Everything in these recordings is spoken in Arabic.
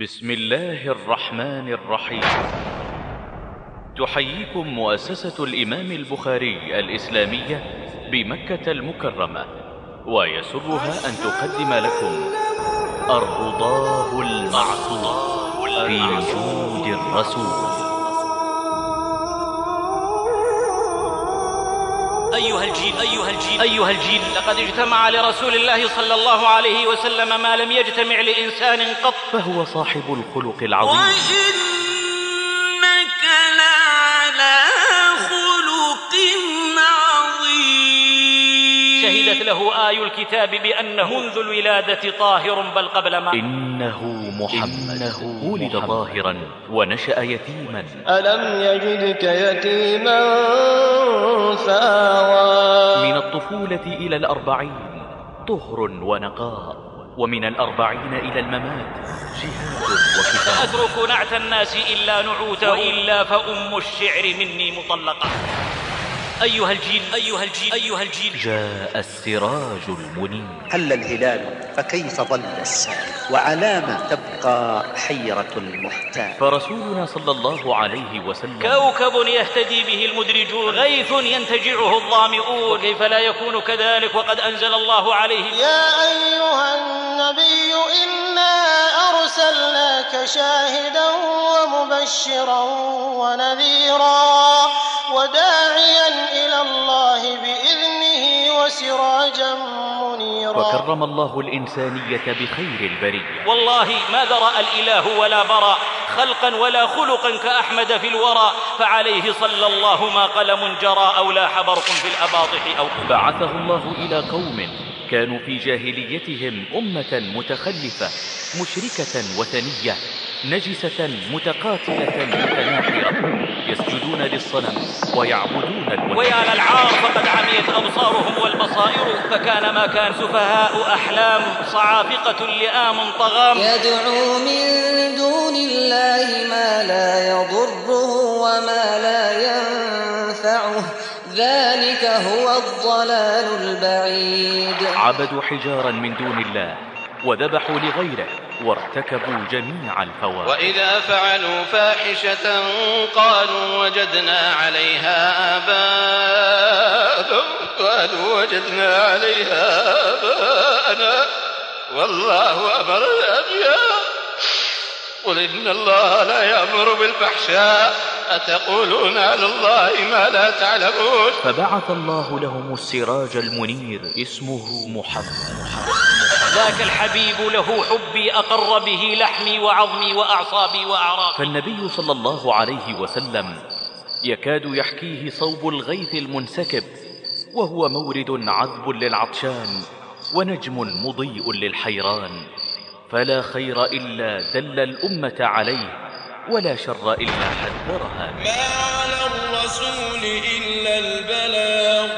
بسم الله الرحمن الرحيم. تحييكم مؤسسة الإمام البخاري الإسلامية بمكة المكرمة ويسرها أن تقدم لكم الرضاه المعصوم في وجود الرسول. أيها الجيل أيها الجيل أيها الجيل لقد اجتمع لرسول الله صلى الله عليه وسلم ما لم يجتمع لإنسان قط. فهو صاحب الخلق العظيم. شهدت له آي الكتاب بأنه منذ الولادة طاهر بل قبل ما إنه محمد. ولد ظاهرا ونشأ يتيما. ألم يجدك يتيما فآوى. من الطفولة إلى الأربعين طهر ونقاء ومن الأربعين إلى الممات جهاد وكتاب أترك نعت الناس إلا نعوته وإلا فأم الشعر مني مطلقة. أيها الجيل أيها الجيل أيها الجيل. جاء السراج المنير. حل الهلال فكيف ظل السائل وعلام تبقى حيرة المحتال. فرسولنا صلى الله عليه وسلم. كوكب يهتدي به المدرجون. غيث ينتجعه الظامئون. كيف لا يكون كذلك وقد أنزل الله عليه. يا أيها النبي إنا أرسلناك شاهدا ومبشرا ونذيرا وداعيا إلى الله بإذنه وسراجا منيرا. وكرم الله الإنسانية بخير البرية. والله ما ذرأ الإله ولا برى خلقا ولا خلقا كأحمد في الورى فعليه صلى الله ما قلم جرى أو لاح برق في الأباطح أو بعثه الله إلى قوم كانوا في جاهليتهم أمة متخلفة مشركة وثنية نجسة متقاتلة متناحرة يسجدون للصنم ويعبدون الوثن. ويا للعار فقد عميت أبصارهم والبصائر فكان ما كان سفهاء أحلام صعافقة لئام طغام. يدعو من دون الله ما لا يضره وما لا ينفعه. ذلك هو الضلال البعيد. عبدوا حجارا من دون الله وذبحوا لغيره وارتكبوا جميع الفواحش. وإذا فعلوا فاحشة قالوا وجدنا عليها آباءنا قالوا وجدنا عليها آباءنا. والله أمرنا بها قل إن الله لا يأمر بالفحشاء. أتقولون على الله ما لا تعلمون. فبعث الله لهم السراج المنير اسمه محمد. ذاك الحبيب له حبي أقر به لحمي وعظمي وأعصابي وأعراقي. فالنبي صلى الله عليه وسلم يكاد يحكيه صوب الغيث المنسكب وهو مورد عذب للعطشان ونجم مضيء للحيران. فلا خير إلا دل الأمة عليه ولا شر إلا حذرها ما على الرسول إلا البلاغ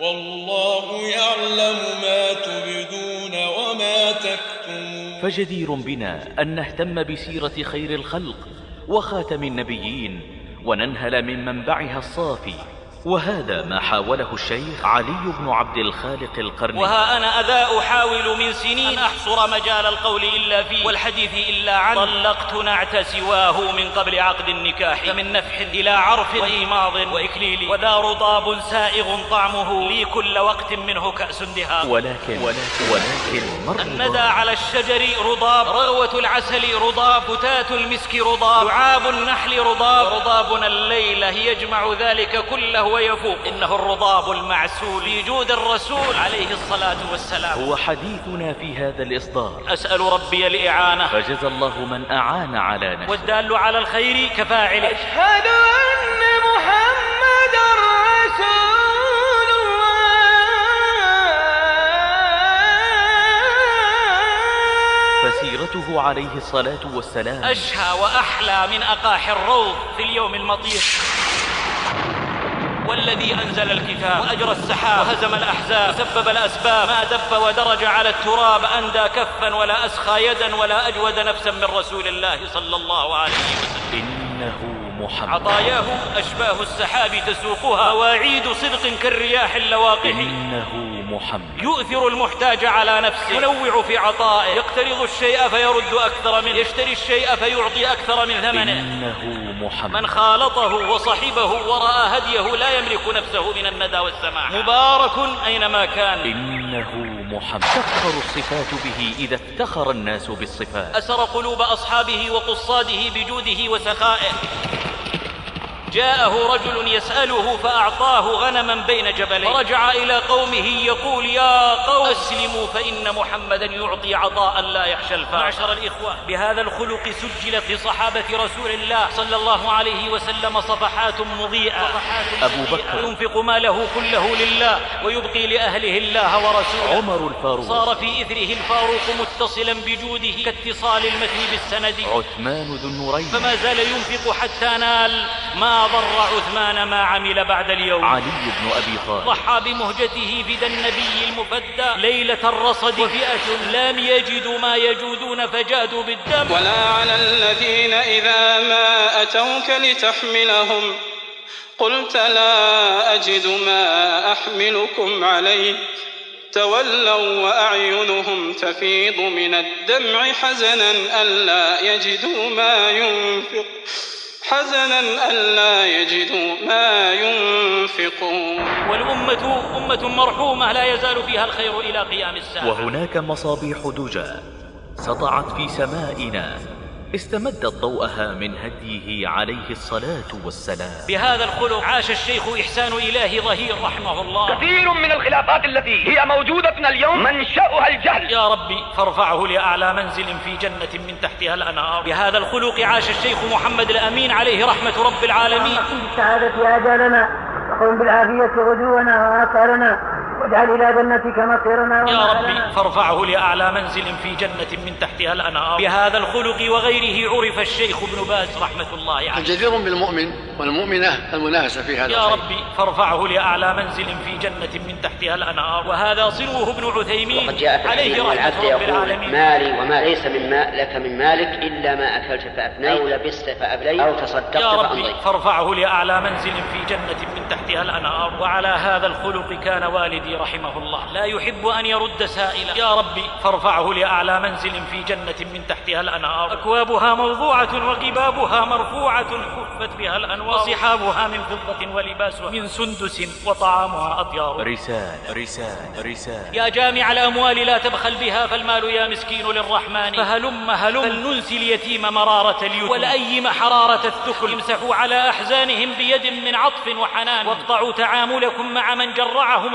والله يعلم ما تبدون وما تكتمون. فجدير بنا أن نهتم بسيرة خير الخلق وخاتم النبيين وننهل من منبعها الصافي وهذا ما حاوله الشيخ علي بن عبد الخالق القرني. وها أنا أذا أحاول من سنين أن أحصر مجال القول إلا فيه. والحديث إلا عنه. طلقت نعت سواه من قبل عقد النكاح. فمن نفح إلى عرف وإيماض وإكليل. وذا رطاب سائغ طعمه. لي كل وقت منه كأس دهاق ولكن ولكن ولكن الندى على الشجر رضاب. رغوة العسل رضاب. فتاة المسك رضاب. لعاب النحل رضاب. ورضابنا الليلة يجمع ذلك كله. ويفوق. إنه الرضاب المعسول. في جود الرسول. عليه الصلاة والسلام. هو حديثنا في هذا الإصدار. أسأل ربي الإعانة فجزى الله من أعان على نشره والدال على الخير كفاعل أشهد أن محمد رسول الله. فسيرته عليه الصلاة والسلام. أشهى وأحلى من أقاح الروض في اليوم المطير. والذي أنزل الكتاب وأجرى السحاب وهزم الأحزاب وسبب الأسباب ما دب ودرج على التراب أندى كفا ولا أسخى يدا ولا أجود نفسا من رسول الله صلى الله عليه وسلم. إنه محمد. عطاياه أشباه السحاب تسوقها مواعيد صدق كالرياح اللواقح إنه محمد. يؤثر المحتاج على نفسه. ينوع في عطائه. يقترض الشيء فيرد أكثر منه. يشتري الشيء فيعطي أكثر من ثمنه. إنه محمد. من خالطه وصحبه ورأى هديه لا يملك نفسه من الندى والسماح. مبارك أينما كان. إنه محمد. تفخر الصفات به إذا افتخر الناس بالصفات. أسر قلوب أصحابه وقصاده بجوده وسخائه. جاءه رجل يسأله فأعطاه غنما بين جبلين. فرجع إلى قومه يقول يا قوم أسلموا فإن محمدا يعطي عطاء لا يخشى الفاقة. معشر الإخوة بهذا الخلق سجلت في صحابة رسول الله صلى الله عليه وسلم صفحات مضيئة. أبو بكر. ينفق ماله كله لله ويبقي لأهله الله ورسوله. عمر الفاروق. صار في إثره الفاروق متصلا بجوده كاتصال المتن بالسند. عثمان ذو النورين. فما زال ينفق حتى نال ما ضر عثمان ما عمل بعد اليوم. علي بن أبي طالب. ضحى بمهجته فدى النبي المفدى. ليلة الرصد وفئة لم يجدوا ما يجودون فجادوا بالدم. ولا على الذين إذا ما أتوك لتحملهم. قلت لا أجد ما أحملكم عليه. تولوا وأعينهم تفيض من الدمع حزنا ألا يجدوا ما ينفق. حزنا ألا يجدوا ما ينفقون. والأمة أمة مرحومة لا يزال فيها الخير إلى قيام الساعة. وهناك مصابيح دجى سطعت في سمائنا. استمدت ضوءها من هديه عليه الصلاة والسلام. بهذا الخلق عاش الشيخ إحسان إلهي ظهير رحمه الله. كثير من الخلافات التي هي موجودة اليوم منشأها الجهل. يا ربي فارفعه لأعلى منزل في جنة من تحتها الأنهار. بهذا الخلق عاش الشيخ محمد الأمين عليه رحمة رب العالمين. بالسعادة آجالنا وقم بالعافية غدونا وآثارنا. واجعل إلى جنتك مصيرنا يا ربي فارفعه لأعلى منزل في جنة من تحتها الأنهار. بهذا الخلق وغيره عرف الشيخ ابن باز رحمة الله عليه. الجدير بالمؤمن والمؤمنة المنافسة في هذا يا الخير. ربي فارفعه لأعلى منزل في جنة من تحتها الأنهار. وهذا صنوه ابن عثيمين وقد جاء في عليه رحمة العبد رب يقول العالمين. مالي وما ليس من ما لك من مالك إلا ما أكلت فأفنيت أو لبست فأبليت أو تصدقت يا ربي فارفعه لأعلى منزل في جنة من تحتها الأنهار. وعلى هذا الخلق كان والدي رحمه الله لا يحب أن يرد سائلا. يا ربي فارفعه لأعلى منزل في جنة من تحتها الأنهار. أكوابها موضوعة وقبابها مرفوعة. كفت بها الأنوار. وصحابها من فضة ولباسها من سندس وطعامها أطيار. رسالة رسالة رسالة. يا جامع الأموال لا تبخل بها فالمال يا مسكين للرحمن. فهلم هلم. فلننسي اليتيم مرارة اليتم والأيم حرارة الثكل امسحوا على أحزانهم بيد من عطف وحنان. واقطعوا تعاملكم مع من جرعهم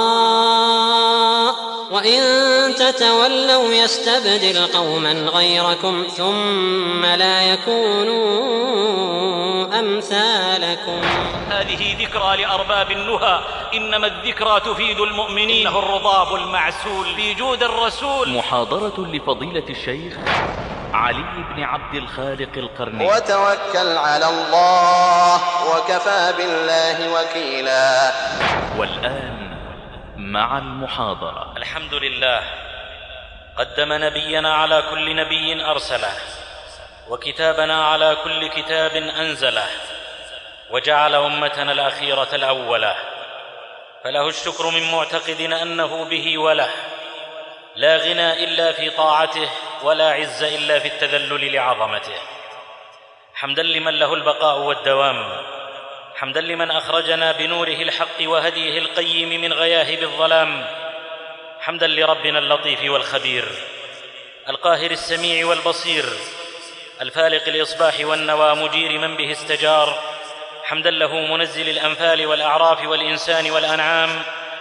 يستبدل قوما غيركم ثم لا يكونوا أمثالكم. هذه ذكرى لأرباب النهى. إنما الذكرى تفيد المؤمنين. إنه الرضاب المعسول. في جود الرسول. محاضرة لفضيلة الشيخ علي بن عبد الخالق القرني. وتوكل على الله وكفى بالله وكيلا. والآن مع المحاضرة. الحمد لله. قدم نبينا على كل نبي أرسله وكتابنا على كل كتاب أنزله وجعل أمتنا الأخيرة الأولة. فله الشكر من معتقد أنه به وله. لا غنى إلا في طاعته ولا عز إلا في التذلل لعظمته. حمدا لمن له البقاء والدوام حمدا لمن أخرجنا بنوره الحق وهديه القيم من غياهب الظلام. حمدا لربنا اللطيف والخبير القاهر السميع والبصير الفالق الإصباح والنوى مجير من به استجار حمدا له منزل الأنفال والأعراف والإنسان والأنعام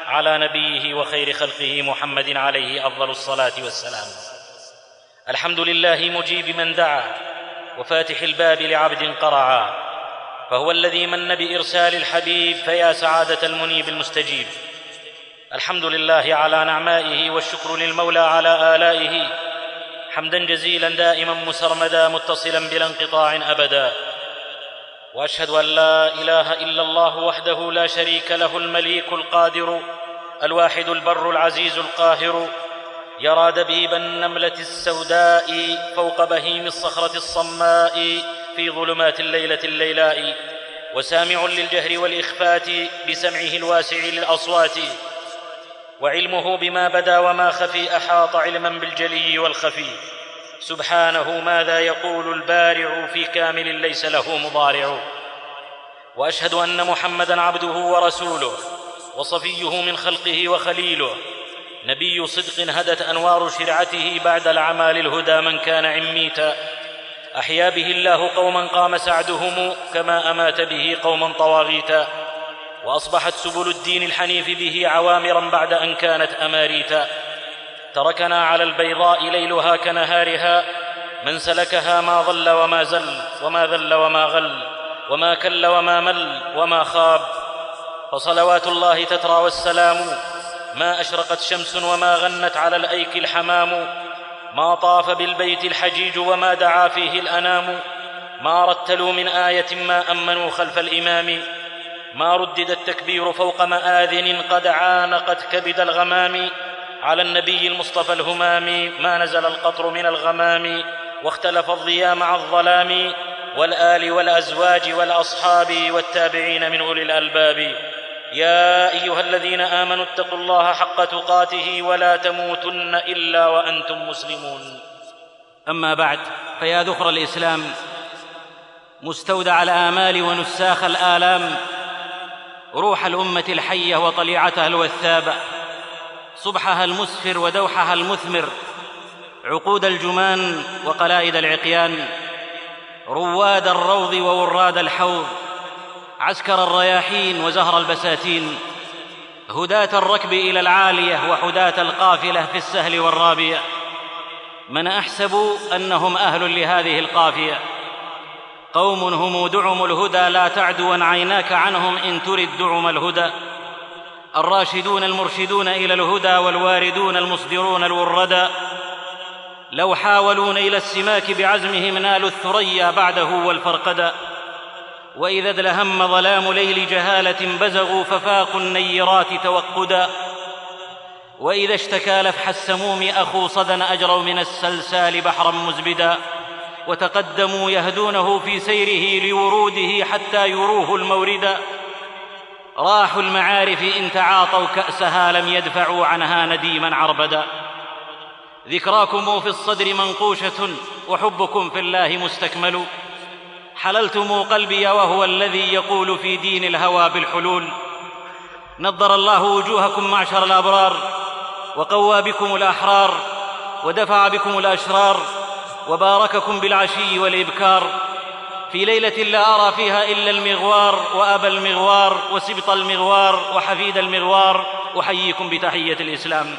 على نبيه وخير خلقه محمد عليه أفضل الصلاة والسلام. الحمد لله مجيب من دعا وفاتح الباب لعبد قرعا فهو الذي من بارسال الحبيب فيا سعادة المنيب المستجيب. الحمد لله على نعمائه والشكر للمولى على آلائه. حمدا جزيلا دائما مسرمدا متصلا بلا انقطاع أبدا. وأشهد أن لا إله إلا الله وحده لا شريك له المليك القادر الواحد البر العزيز القاهر. يرى دبيب النملة السوداء فوق بهيم الصخرة الصماء في ظلمات الليلة الليلاء. وسامع للجهر والإخفات بسمعه الواسع للأصوات. وعلمه بما بدا وما خفي أحاط علما بالجلي والخفي. سبحانه ماذا يقول البارع في كامل ليس له مضارع. وأشهد أن محمدا عبده ورسوله وصفيه من خلقه وخليله. نبي صدق هدت أنوار شرعته بعد العمى للهدى من كان عميتا. أحيا به الله قوما قام سعدهم كما أمات به قوما طواغيتا. وأصبحت سبل الدين الحنيف به عوامرا بعد أن كانت أماريتا. تركنا على البيضاء ليلها كنهارها. من سلكها ما ضل وما زل وما ذل وما غل وما كل وما مل وما خاب. فصلوات الله تترى والسلام ما أشرقت شمس وما غنت على الأيك الحمام. ما طاف بالبيت الحجيج وما دعا فيه الأنام. ما رتلوا من آية ما أمنوا خلف الإمام. ما ردد التكبير فوق مآذن قد عانقت كبد الغمام على النبي المصطفى الهمام ما نزل القطر من الغمام واختلف الضياء مع الظلام والآل والأزواج والأصحاب والتابعين من أولي الألباب. يا أيها الذين آمنوا اتقوا الله حق تقاته ولا تموتن إلا وأنتم مسلمون. أما بعد فيا ذخر الإسلام مستودع الآمال ونساخ الآلام. روح الأمة الحية وطليعتها الوثابه صبحها المسفر ودوحها المثمر عقود الجمان وقلائد العقيان رواد الروض ووراد الحوض عسكر الرياحين وزهر البساتين هداة الركب إلى العالية وحداة القافلة في السهل والرابية. من أحسب أنهم أهل لهذه القافية. قوم هم دعم الهدى لا تعدوا عيناك عنهم إن ترد دعم الهدى. الراشدون المرشدون إلى الهدى والواردون المصدرون الوردا لو حاولوا نيل السماك بعزمهم نالوا الثريا بعده والفرقدا وإذا ادلهم ظلام ليل جهالة بزغوا ففاقوا النيرات توقدا. وإذا اشتكى لفح السموم أخو صدى أجروا من السلسال بحرا مزبدا. وتقدموا يهدونه في سيره لوروده حتى يروه الموردا راحوا المعارف إن تعاطوا كأسها لم يدفعوا عنها نديما عربدا. ذكراكم في الصدر منقوشة وحبكم في الله مستكمل. حللتم قلبي وهو الذي يقول في دين الهوى بالحلول. نضر الله وجوهكم معشر الأبرار وقوى بكم الأحرار ودفع بكم الأشرار. وبارككم بالعشي والإبكار. في ليلة لا أرى فيها إلا المغوار وأبا المغوار وسبط المغوار وحفيد المغوار. أحييكم بتحية الإسلام.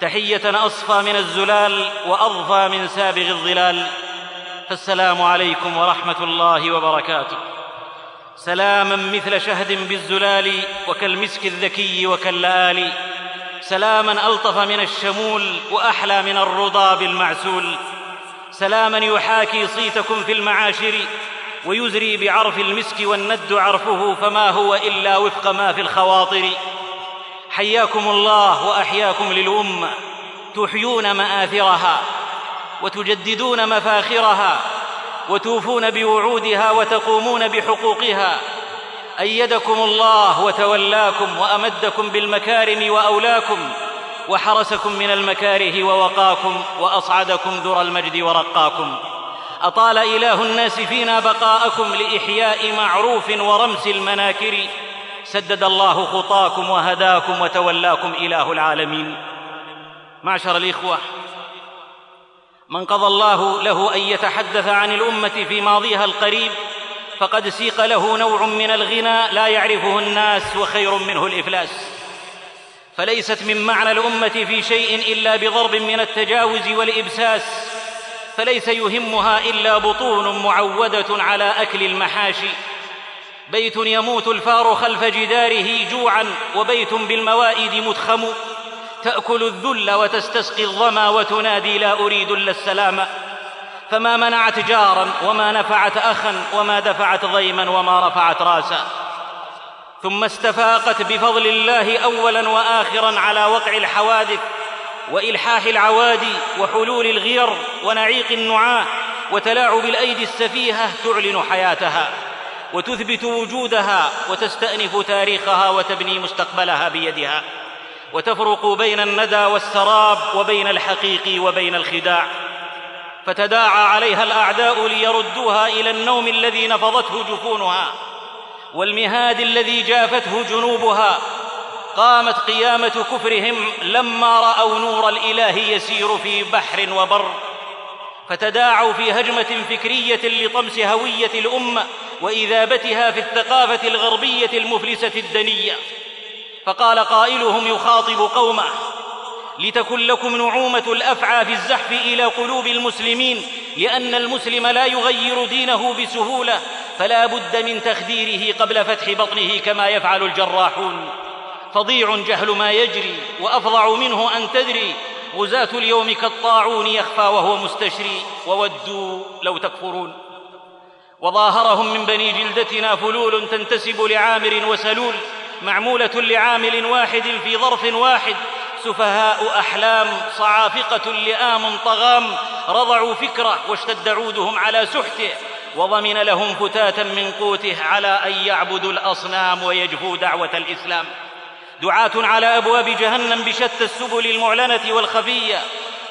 تحية أصفى من الزلال وأضفى من سابغ الظلال. فالسلام عليكم ورحمة الله وبركاته. سلاما مثل شهد بالزلال وكالمسك الذكي وكاللآل سلاما ألطف من الشمول وأحلى من الرضا بالمعسول. سلاما يحاكي صيتكم في المعاشر ويزري بعرف المسك والند عرفه فما هو إلا وفق ما في الخواطر. حياكم الله وأحياكم للأمة تحيون مآثرها وتجددون مفاخرها وتوفون بوعودها وتقومون بحقوقها. أيدكم الله وتولاكم وأمدكم بالمكارم وأولاكم وحرسكم من المكاره ووقاكم وأصعدكم ذرى المجد ورقاكم. أطال إله الناس فينا بقاءكم لإحياء معروف ورمس المناكر. سدد الله خطاكم وهداكم وتولاكم إله العالمين. معشر الإخوة من قضى الله له أن يتحدث عن الأمة في ماضيها القريب فقد سيق له نوع من الغنى لا يعرفه الناس وخير منه الإفلاس. فليست من معنى الأمة في شيء إلا بضرب من التجاوز والإبساس فليس يهمها إلا بطون معودة على أكل المحاشي بيت يموت الفار خلف جداره جوعا وبيت بالموائد متخم. تأكل الذل وتستسقي الظمأ وتنادي لا أريد إلا السلام. فما منعت جارا وما نفعت اخا وما دفعت ضيما وما رفعت راسا. ثم استفاقت بفضل الله اولا واخرا على وقع الحوادث وإلحاح العوادي وحلول الغير ونعيق النعاه وتلاعب الأيدي السفيهة تعلن حياتها وتثبت وجودها وتستأنف تاريخها وتبني مستقبلها بيدها وتفرق بين الندى والسراب وبين الحقيق وبين الخداع فتداعى عليها الأعداء ليردوها إلى النوم الذي نفضته جفونها والمهاد الذي جافته جنوبها قامت قيامة كفرهم لما رأوا نور الإله يسير في بحر وبر فتداعوا في هجمة فكرية لطمس هوية الأمة وإذابتها في الثقافة الغربية المفلسة الدنية. فقال قائلهم يخاطب قومه لتكن لكم نعومة الأفعى في الزحف إلى قلوب المسلمين لأن المسلم لا يغير دينه بسهولة فلا بد من تخديره قبل فتح بطنه كما يفعل الجراحون. فظيع جهل ما يجري وأفظع منه أن تدري. غزاة اليوم كالطاعون يخفى وهو مستشري. وودوا لو تكفرون. وظاهرهم من بني جلدتنا فلول تنتسب لعامر وسلول معمولة لعامل واحد في ظرف واحد. سفهاء أحلام صعافقة لئام طغام. رضعوا فكره واشتد عودهم على سحته. وضمن لهم فتاتا من قوته على أن يعبدوا الأصنام ويجفوا دعوة الإسلام. دعاة على أبواب جهنم بشتى السبل المعلنة والخفية.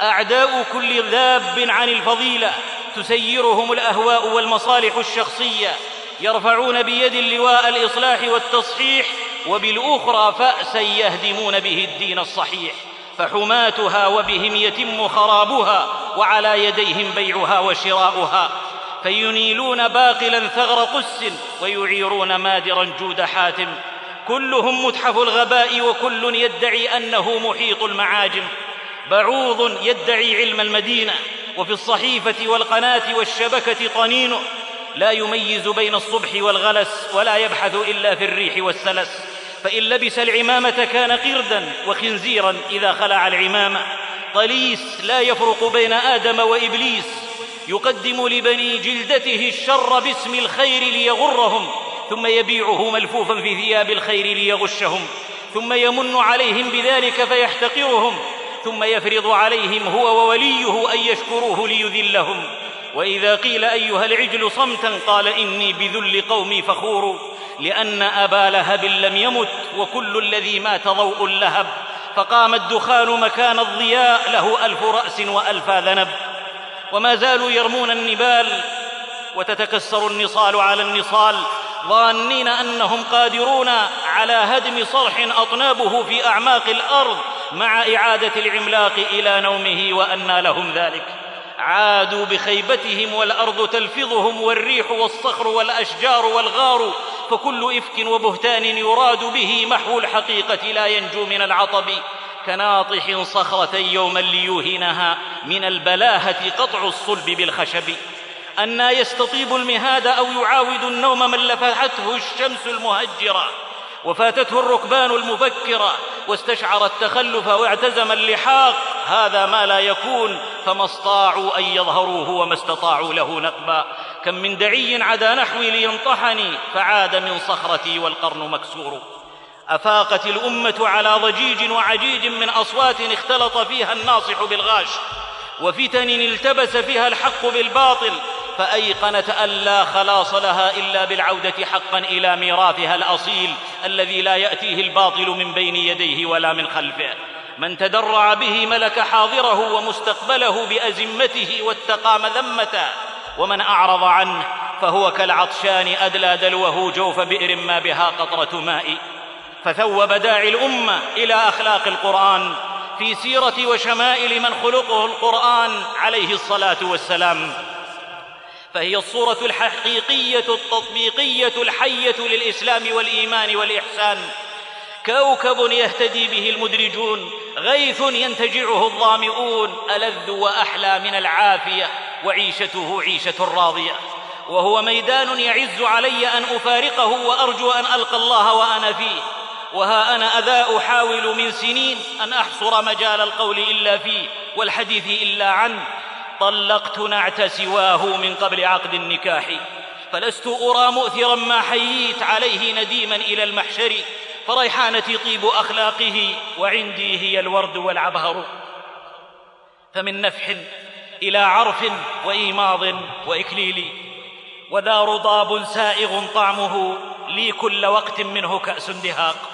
أعداء كل ذاب عن الفضيلة. تسيرهم الأهواء والمصالح الشخصية. يرفعون بيد اللواء الإصلاح والتصحيح وبالأخرى فأسا يهدمون به الدين الصحيح. فحماتها وبهم يتم خرابها وعلى يديهم بيعها وشراؤها. فينيلون باقلا ثغر قس ويعيرون مادرا جود حاتم. كلهم متحف الغباء وكل يدعي أنه محيط المعاجم. بعوض يدعي علم المدينة وفي الصحيفة والقناة والشبكة طنينه. لا يميز بين الصبح والغلس ولا يبحث إلا في الريح والسلس. فإن لبس العمامة كان قردا وخنزيرا إذا خلع العمامة. طليس لا يفرق بين آدم وإبليس يقدم لبني جلدته الشر باسم الخير ليغرهم ثم يبيعه ملفوفا في ثياب الخير ليغشهم ثم يمن عليهم بذلك فيحتقرهم ثم يفرض عليهم هو ووليه أن يشكروه ليذلهم. وإذا قيل أيها العجل صمتا قال إني بذل قومي فخور لأن أبا لهب لم يمت وكل الذي مات ضوء لهب فقام الدخان مكان الضياء له ألف رأس والفا ذنب. وما زالوا يرمون النبال وتتكسر النصال على النصال ظانين أنهم قادرون على هدم صرح أطنابه في أعماق الأرض مع إعادة العملاق إلى نومه وانى لهم ذلك. عادوا بخيبتهم والأرض تلفظهم والريح والصخر والأشجار والغار فكل إفك وبهتان يراد به محو الحقيقة لا ينجو من العطب. كناطح صخرة يوما ليوهنها من البلاهة قطع الصلب بالخشب. أنا يستطيب المهاد أو يعاود النوم من لفحته الشمس المهجرة. وفاتته الركبان المفكرة واستشعر التخلف واعتزم اللحاق. هذا ما لا يكون. فما استطاعوا أن يظهروه وما استطاعوا له نقبا. كم من دعي عدا نحوي لينطحني. فعاد من صخرتي والقرن مكسور. أفاقت الأمة على ضجيج وعجيج من أصوات اختلط فيها الناصح بالغاش وفتن التبس فيها الحق بالباطل فأيقنت أن لا خلاص لها إلا بالعودة حقا إلى ميراثها الأصيل الذي لا يأتيه الباطل من بين يديه ولا من خلفه. من تدرع به ملك حاضره ومستقبله بأزمته واتقى مذمته ومن أعرض عنه فهو كالعطشان أدلى دلوه جوف بئر ما بها قطرة ماء. فثوب داعي الأمة إلى أخلاق القرآن في سيرة وشمائل من خلقه القرآن عليه الصلاة والسلام. فهي الصورة الحقيقية التطبيقية الحية للإسلام والإيمان والإحسان. كوكب يهتدي به المدرجون غيث ينتجعه الظامئون ألذ وأحلى من العافية وعيشته عيشة راضية. وهو ميدان يعز علي أن أفارقه وأرجو أن ألقى الله وأنا فيه. وها أنا أذا أحاول من سنين أن أحصر مجال القول إلا فيه والحديث إلا عنه. طلقت نعت سواه من قبل عقد النكاح. فلست أرى مؤثرا ما حييت عليه نديما إلى المحشر. فريحانتي طيب أخلاقه وعندي هي الورد والعبهر. فمن نفح إلى عرف وإيماض وإكليل. وذا رضاب سائغ طعمه. لي كل وقت منه كأس دهاق.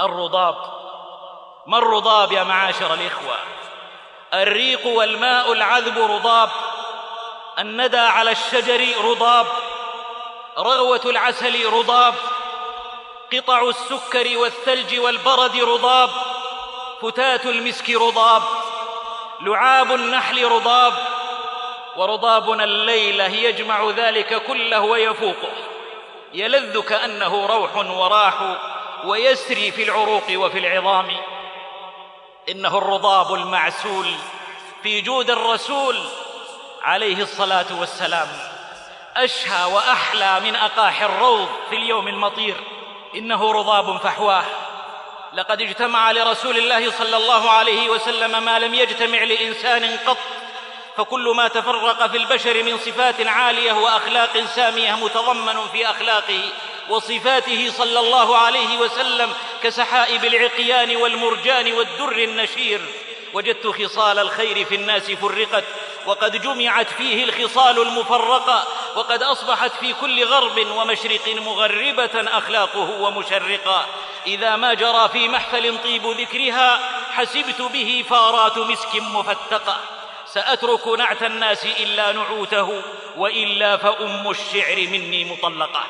الرضاب ما الرضاب يا معاشر الإخوة؟ الريق والماء العذب رضاب الندى على الشجر رضاب رغوة العسل رضاب قطع السكر والثلج والبرد رضاب فتات المسك رضاب لعاب النحل رضاب ورضابنا الليلة يجمع ذلك كله ويفوقه. يلذ كأنه روح وراح. ويسري في العروق وفي العظام. إنه الرضاب المعسول في جود الرسول عليه الصلاة والسلام. أشهى وأحلى من اقاح الروض في اليوم المطير. إنه رضاب فحواه. لقد اجتمع لرسول الله صلى الله عليه وسلم ما لم يجتمع لإنسان قط فكل ما تفرق في البشر من صفات عالية وأخلاق سامية متضمن في أخلاقه وصفاته صلى الله عليه وسلم كسحائب العقيان والمرجان والدر النشير. وجدت خصال الخير في الناس فرقت وقد جمعت فيه الخصال المفرقه وقد أصبحت في كل غرب ومشرق مغربة أخلاقه ومشرقا إذا ما جرى في محفل طيب ذكرها حسبت به فارات مسك مفتقه سأترك نعت الناس إلا نعوته وإلا فأم الشعر مني مطلقة.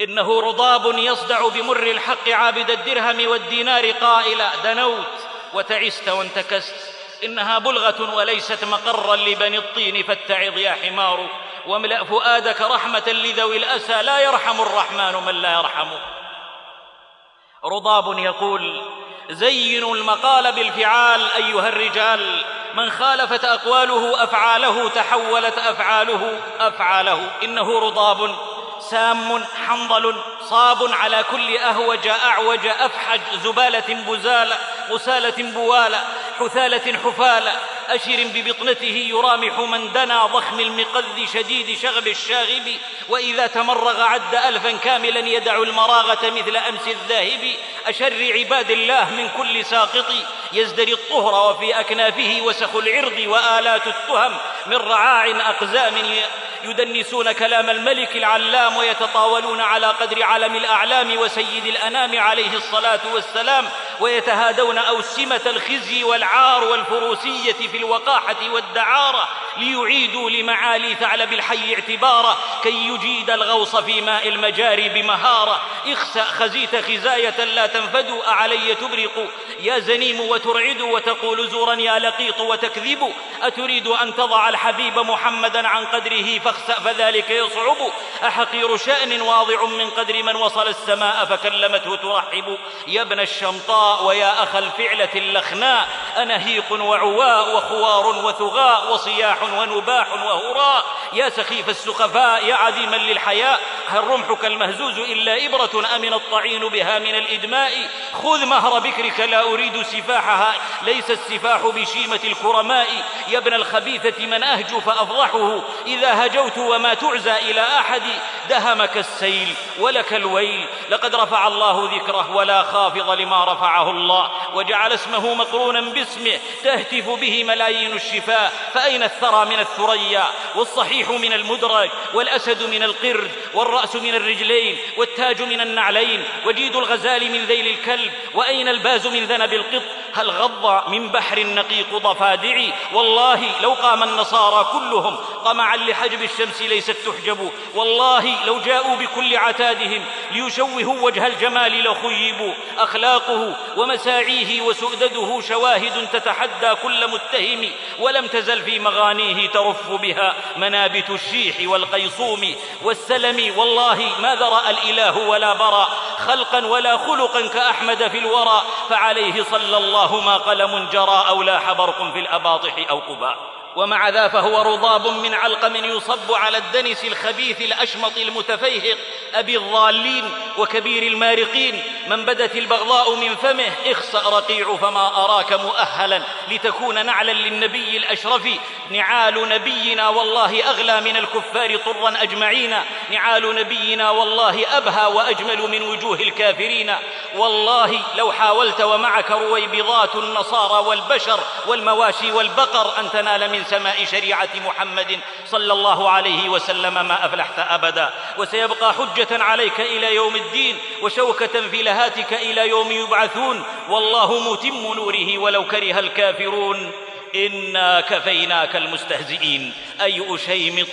إنه رضاب يصدع بمر الحق عابد الدرهم والدينار قائلا دنوت وتعست وانتكست. إنها بلغة وليست مقرا لبني الطين فاتعظ يا حمار. واملأ فؤادك رحمة لذوي الأسى لا يرحم الرحمن من لا يرحم. رضاب يقول زينوا المقال بالفعال أيها الرجال. من خالفت أقواله أفعاله تحولت أفعاله أفعاله. إنه رضاب سام حنظل صاب على كل أهوج أعوج أفحج زبالة بزالة غسالة بواله حثالة حفاله أشر ببطنته يرامح من دنا ضخم المقذ شديد شغب الشاغب وإذا تمرغ عد ألفا كاملا يدع المراغة مثل أمس الذاهب. أشر عباد الله من كل ساقط يزدري الطهر وفي أكنافه وسخ العرض وآلات التهم. من رعاع أقزام يدنسون كلام الملك العلام ويتطاولون على قدر علم الأعلام وسيد الأنام عليه الصلاة والسلام. ويتهادون أوسمة الخزي والعار والفروسية في الوقاحة والدعارة ليعيدوا لمعالي ثعلب الحي اعتبارا كي يجيد الغوص في ماء المجاري بمهارة. اخسأ خزيت خزاية لا تنفد أعلي تبرق. يا زنيم وترعد وتقول زورا يا لقيط وتكذب. أتريد أن تضع الحبيب محمدا عن قدره فاخسأ فذلك يصعب. أحقير شأن واضع من قدر من وصل السماء فكلمته ترحب. يا ابن ويا أخ الفعلة اللخناء أنهيق وعواء وخوار وثغاء وصياح ونباح وهراء. يا سخيف السخفاء يا عديما للحياء. هل رمحك المهزوز إلا إبرة أمن الطعين بها من الإدماء؟ خذ مهر بكرك لا أريد سفاحها. ليس السفاح بشيمة الكرماء. يا ابن الخبيثة من أهجو فأفضحه. إذا هجوت وما تعزى إلى أحد دهمك السيل ولك الويل. لقد رفع الله ذكره ولا خافض لما رفعه الله وجعل اسمه مقرونا باسمه تهتف به ملايين الشفاه. فأين الثرى من الثريا؟ والصحيح من المدرج والأسد من القرد والرأس من الرجلين والتاج من النعلين وجيد الغزال من ذيل الكلب. وأين الباز من ذنب القط؟ هل غض من بحر النقيق ضفادعي والله لو قام النصارى كلهم طمعا لحجب الشمس ليست تحجب. والله لو جاءوا بكل عتادهم ليشوهوا وجه الجمال لخيبوا. أخلاقه ومساعيه وسؤدده شواهد تتحدى كل متهم ولم تزل في مغانيه ترف بها منابت الشيح والقيصوم والسلم. والله ما ذرأ الإله ولا برى خلقا ولا خلقا كأحمد في الورى فعليه صلى الله ما قلم جرى أو لاح برق في الأباطح أو قباء. ومع ذا فهو رضاب من علقم يصب على الدنس الخبيث الأشمط المتفيهق أبي الضالين وكبير المارقين. من بدت البغضاء من فمه اخسأ رقيع فما أراك مؤهلا. لتكون نعلا للنبي الأشرف. نعال نبينا والله أغلى من الكفار طرا أجمعين. نعال نبينا والله أبهى وأجمل من وجوه الكافرين. والله لو حاولت ومعك رويبضات النصارى والبشر والمواشي والبقر أن تنال من سماء شريعة محمد صلى الله عليه وسلم ما أفلحت أبدا. وسيبقى حجة عليك إلى يوم الدين وشوكة في لهاتك إلى يوم يبعثون. والله متم نوره ولو كره الكافرون. إنا كفيناك المستهزئين. أي أشيمط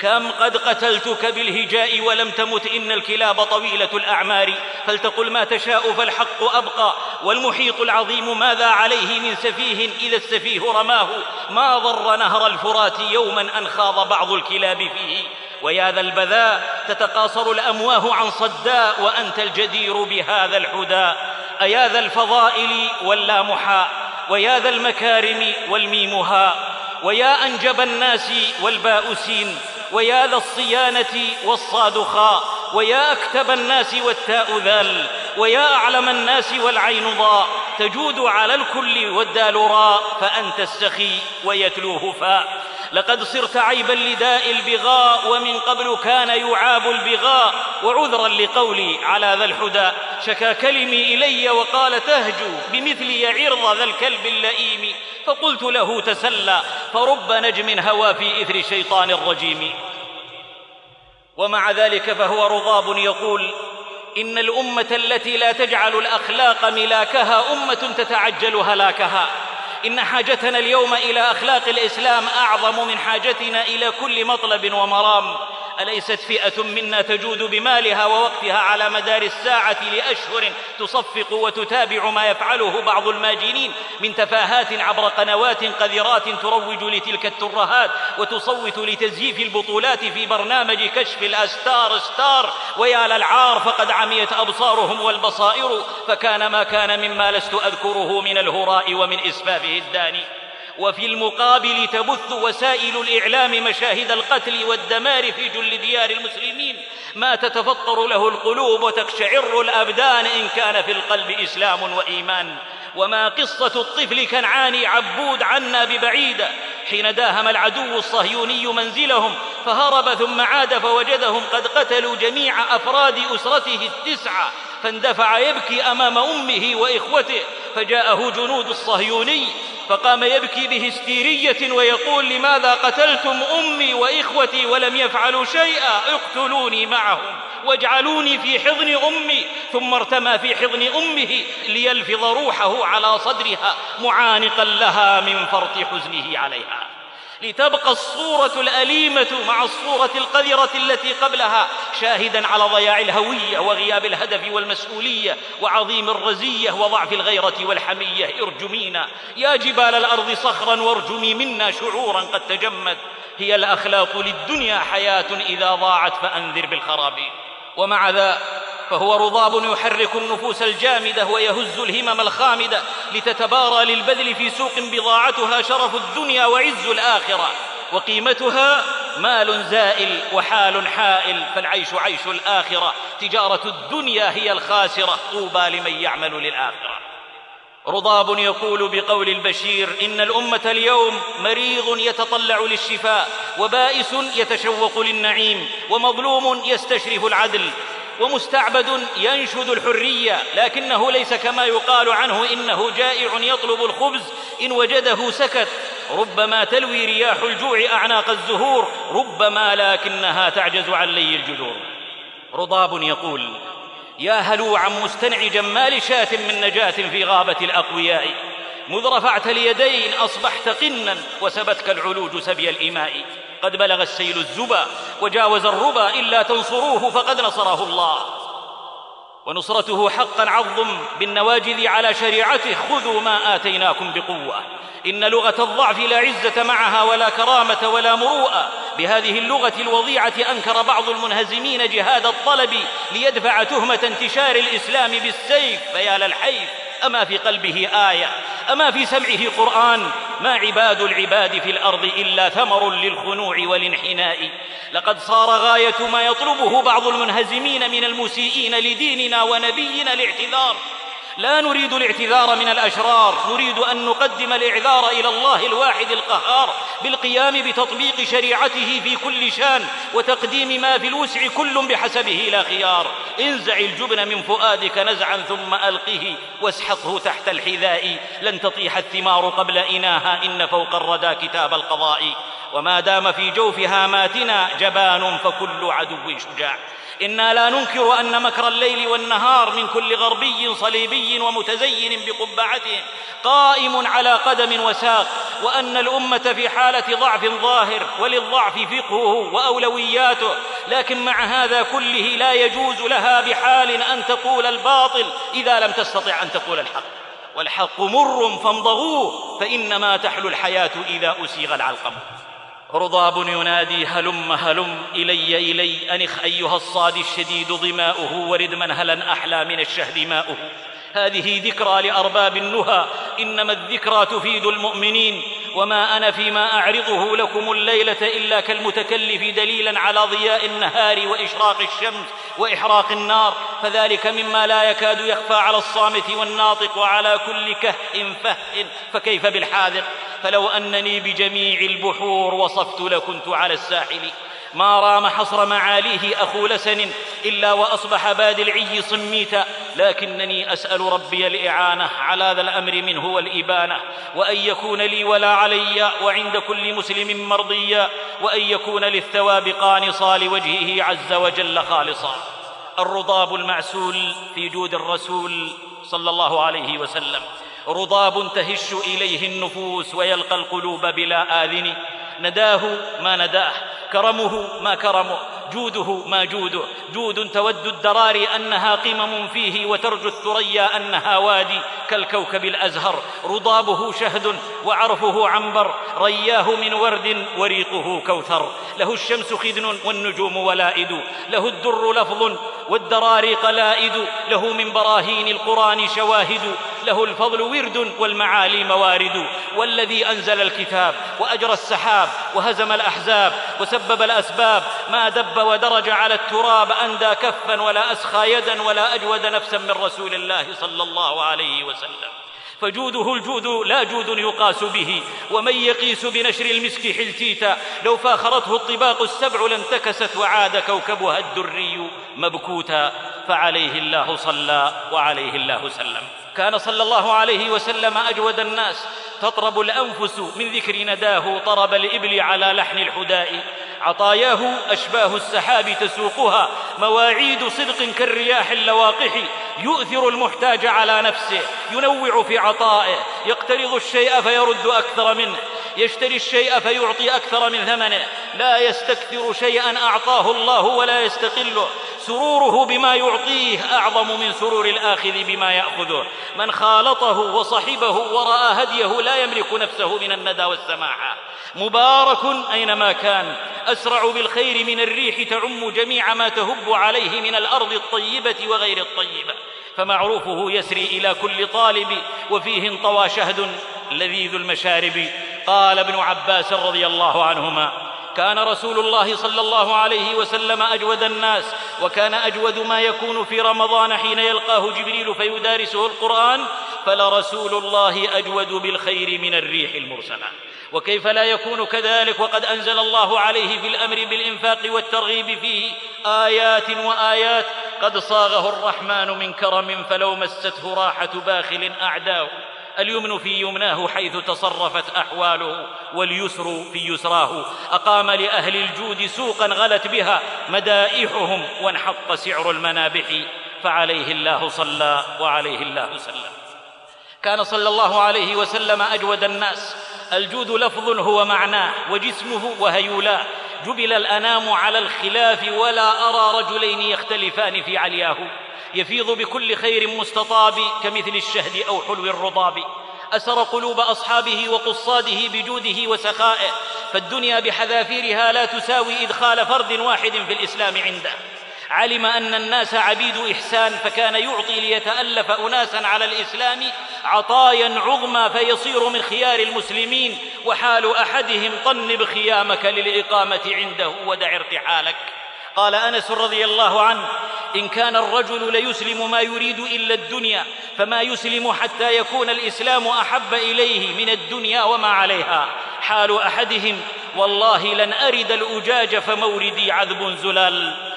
كم قد قتلتك بالهجاء ولم تمت إن الكلاب طويلة الأعمار فلتقل ما تشاء فالحق أبقى والمحيط العظيم ماذا عليه من سفيه إذا السفيه رماه ما ضر نهر الفرات يوما أن خاض بعض الكلاب فيه ويا ذا البذاء تتقاصر الأمواه عن صداء وأنت الجدير بهذا الحدى أيا ذا الفضائل واللامحاء ويا ذا المكارم والميمها ويا أنجب الناس والباء سين ويا ذا الصيانة والصاد خاء ويا أكتب الناس والتاء ذال ويا أعلم الناس والعين ظاء تجود على الكل والدال راء فأنت السخي ويتلوه فاء. لقد صرت عيبا لداء البغاء ومن قبل كان يعاب البغاء. وعذرا لقولي على ذا الحدى شكا كلمي إلي وقال تهجو بمثلي عرض ذا الكلب اللئيم. فقلت له تسلى فرب نجم هوى في إثر شيطان الرجيم. ومع ذلك فهو رضاب يقول إن الأمة التي لا تجعل الأخلاق ملاكها أمة تتعجل هلاكها. إن حاجتنا اليوم إلى أخلاق الإسلام أعظم من حاجتنا إلى كل مطلب ومرام. أليست فئة منا تجود بمالها ووقتها على مدار الساعة لأشهر تصفق وتتابع ما يفعله بعض الماجنين من تفاهات عبر قنوات قذرات تروج لتلك الترهات وتصوت لتزييف البطولات في برنامج كشف الأستار ستار. ويا للعار فقد عميت أبصارهم والبصائر فكان ما كان مما لست أذكره من الهراء ومن اسفافه الداني. وفي المقابل تبث وسائل الإعلام مشاهد القتل والدمار في جل ديار المسلمين. ما تتفطر له القلوب وتقشعر الأبدان إن كان في القلب إسلام وإيمان. وما قصة الطفل كنعان عبود عنا ببعيده حين داهم العدو الصهيوني منزلهم فهرب ثم عاد فوجدهم قد قتلوا جميع أفراد أسرته التسعة فاندفع يبكي أمام أمه وإخوته فجاءه جنود الصهيوني فقام يبكي بهستيريه ويقول لماذا قتلتم أمي وإخوتي ولم يفعلوا شيئا؟ اقتلوني معهم واجعلوني في حضن أمي. ثم ارتمى في حضن أمه ليلفظ روحه على صدرها معانقا لها من فرط حزنه عليها. لتبقى الصورة الأليمة مع الصورة القذرة التي قبلها شاهدا على ضياع الهوية وغياب الهدف والمسؤولية وعظيم الرزية وضعف الغيرة والحمية. ارجمينا يا جبال الأرض صخرا وارجمي منا شعورا قد تجمد. هي الأخلاق للدنيا حياة إذا ضاعت فأنذر بالخراب. ومع ذا فهو رضاب يحرك النفوس الجامدة ويهز الهمم الخامدة لتتبارى للبذل في سوق بضاعتها شرف الدنيا وعز الآخرة. وقيمتها مال زائل وحال حائل فالعيش عيش الآخرة. تجارة الدنيا هي الخاسرة. طوبى لمن يعمل للآخرة. رضاب يقول بقول البشير إن الأمة اليوم مريض يتطلع للشفاء وبائس يتشوق للنعيم ومظلوم يستشرف العدل. ومستعبد ينشد الحرية لكنه ليس كما يقال عنه إنه جائع يطلب الخبز إن وجده سكت. ربما تلوي رياح الجوع أعناق الزهور ربما لكنها تعجز عن لي الجذور. رضاب يقول يا هلوعا مستنعجا ما لشاة من نجاة في غابة الأقوياء. مذ رفعت اليدين أصبحت قنا وسبتك العلوج سبي الإماء. قد بلغ السيل الزبا وجاوز الربا إلا تنصروه فقد نصره الله. ونصرته حقا عظم بالنواجذ على شريعته خذوا ما آتيناكم بقوة. إن لغة الضعف لا عزة معها ولا كرامة ولا مروءة. بهذه اللغة الوضيعة أنكر بعض المنهزمين جهاد الطلب ليدفع تهمة انتشار الإسلام بالسيف فيا للحيف. أما في قلبه آية أما في سمعه قرآن ما عباد العباد في الأرض إلا ثمر للخنوع والانحناء. لقد صار غاية ما يطلبه بعض المنهزمين من المسيئين لديننا ونبينا الاعتذار. لا نريد الاعتذار من الأشرار نريد أن نقدم الإعذار إلى الله الواحد القهار بالقيام بتطبيق شريعته في كل شان وتقديم ما في الوسع كل بحسبه لا خيار. انزع الجبن من فؤادك نزعا ثم ألقه واسحقه تحت الحذاء. لن تطيح الثمار قبل إناها إن فوق الردى كتاب القضاء. وما دام في جوف هاماتنا جبان فكل عدو شجاع. إنا لا ننكر أن مكر الليل والنهار من كل غربي صليبي ومتزين بقبعته قائم على قدم وساق وأن الأمة في حالة ضعف ظاهر وللضعف فقهه وأولوياته لكن مع هذا كله لا يجوز لها بحال أن تقول الباطل إذا لم تستطع أن تقول الحق. والحق مر فامضغوه فإنما تحلو الحياة إذا أسيغ العلقم. رضاب ينادي هلم هلم إلي إلي أنخ أيها الصاد الشديد ظماؤه ورد منهلا أحلى من الشهد ماؤه. هذه ذكرى لأرباب النهى إنما الذكرى تفيد المؤمنين. وما أنا فيما أعرضه لكم الليلة إلا كالمتكلف دليلا على ضياء النهار وإشراق الشمس وإحراق النار. فذلك مما لا يكاد يخفى على الصامت والناطق وعلى كل كهء فه فكيف بالحاذق؟ فلو أنني بجميع البحور وصفت لكنت على الساحل ما رام حصر معاليه أخو لسن إلا وأصبح باد العي صميتا لكنني أسأل ربي الإعانة على ذا الأمر منه والإبانة وأن يكون لي ولا علي وعند كل مسلم مرضيا وأن يكون للثواب قانصا لوجهه عز وجل خالصا. الرضاب المعسول في جود الرسول صلى الله عليه وسلم. رضاب تهش إليه النفوس ويلقى القلوب بلا آذن. نداه ما نداه كرمه ما كرمه. جوده ما جوده. جود تود الدراري أنها قمم فيه وترجو الثريا أنها وادي كالكوكب الأزهر. رضابه شهد وعرفه عنبر. رياه من ورد وريقه كوثر. له الشمس خدن والنجوم ولائد. له الدر لفظ والدراري قلائد. له من براهين القرآن شواهد. له الفضل ورد والمعالي موارد. والذي أنزل الكتاب وأجرى السحاب وهزم الأحزاب وسبب الأسباب. ما ودرج على التراب أندى كفا ولا أسخى يدا ولا أجود نفسا من رسول الله صلى الله عليه وسلم. فجوده الجود لا جود يقاس به ومن يقيس بنشر المسك حلتيتا. لو فاخرته الطباق السبع لانتكست وعاد كوكبها الدري مبكوتا. فعليه الله صلى وعليه الله سلم. كان صلى الله عليه وسلم أجود الناس تطرب الأنفس من ذكر نداه طرب الإبل على لحن الحداء. عطاياه أشباه السحاب تسوقها مواعيد صدق كالرياح اللواقح. يؤثر المحتاج على نفسه ينوع في عطائه. يقترض الشيء فيرد أكثر منه. يشتري الشيء فيعطي أكثر من ثمنه. لا يستكثر شيئا أعطاه الله ولا يستقله. سروره بما يعطيه أعظم من سرور الآخذ بما يأخذه. من خالطه وصحبه وراى هديه لا يملك نفسه من الندى والسماحه مبارك أينما كان. أسرع بالخير من الريح تعم جميع ما تهب عليه من الأرض الطيبة وغير الطيبة. فمعروفه يسري إلى كل طالب وفيه انطوى شهد لذيذ المشارب. قال ابن عباس رضي الله عنهما كان رسول الله صلى الله عليه وسلم أجود الناس وكان أجود ما يكون في رمضان حين يلقاه جبريل فيدارسه القرآن فلرسول الله أجود بالخير من الريح المرسلة. وكيف لا يكون كذلك؟ وقد أنزل الله عليه في الأمر بالإنفاق والترغيب فيه آيات وآيات قد صاغه الرحمن من كرم فلو مسته راحة باخل اعداه اليمن في يمناه حيث تصرفت أحواله واليسر في يسراه. أقام لأهل الجود سوقا غلت بها مدائحهم وانحط سعر المنابح فعليه الله صلى وعليه الله سلم. كان صلى الله عليه وسلم أجود الناس. الجود لفظ هو معناه وجسمه وهيولاه. جبل الانام على الخلاف ولا ارى رجلين يختلفان في علياه يفيض بكل خير مستطاب كمثل الشهد أو حلو الرضاب. اسر قلوب اصحابه وقصاده بجوده وسخائه. فالدنيا بحذافيرها لا تساوي ادخال فرد واحد في الاسلام عنده. علم أن الناس عبيد إحسان فكان يعطي ليتألف اناسا على الإسلام عطايا عظمى فيصير من خيار المسلمين وحال أحدهم طنب خيامك للإقامة عنده ودع ارتحالك. قال أنس رضي الله عنه إن كان الرجل ليسلم ما يريد إلا الدنيا فما يسلم حتى يكون الإسلام أحب إليه من الدنيا وما عليها. حال أحدهم والله لن أرد الأجاج فموردي عذب زلال.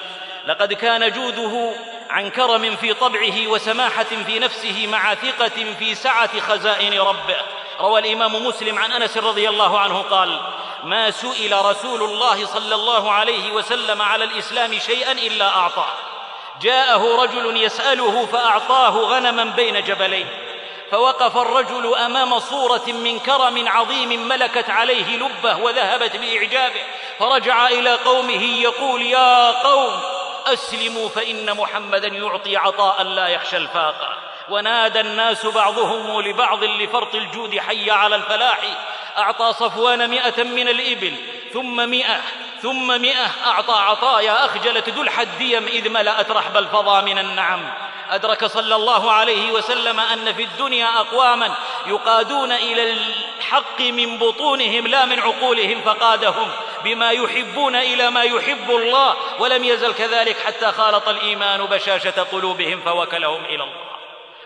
لقد كان جوده عن كرم في طبعه وسماحة في نفسه مع ثقة في سعة خزائن ربه. روى الإمام مسلم عن أنس رضي الله عنه قال ما سئل رسول الله صلى الله عليه وسلم على الإسلام شيئا إلا أعطاه. جاءه رجل يسأله فأعطاه غنما بين جبلين فوقف الرجل أمام صورة من كرم عظيم ملكت عليه لبه وذهبت بإعجابه. فرجع إلى قومه يقول يا قوم أسلموا فإن محمدا يعطي عطاء لا يخشى الفاقه ونادى الناس بعضهم لبعض لفرط الجود حي على الفلاح. أعطى صفوان مئة من الإبل ثم مئة. ثم مئة أعطى عطايا أخجلت دلح الديم إذ ملأت رحب الفضا من النعم. أدرك صلى الله عليه وسلم أن في الدنيا أقواما يقادون إلى الحق من بطونهم لا من عقولهم فقادهم بما يحبون إلى ما يحب الله ولم يزل كذلك حتى خالط الإيمان بشاشة قلوبهم فوكلهم إلى الله.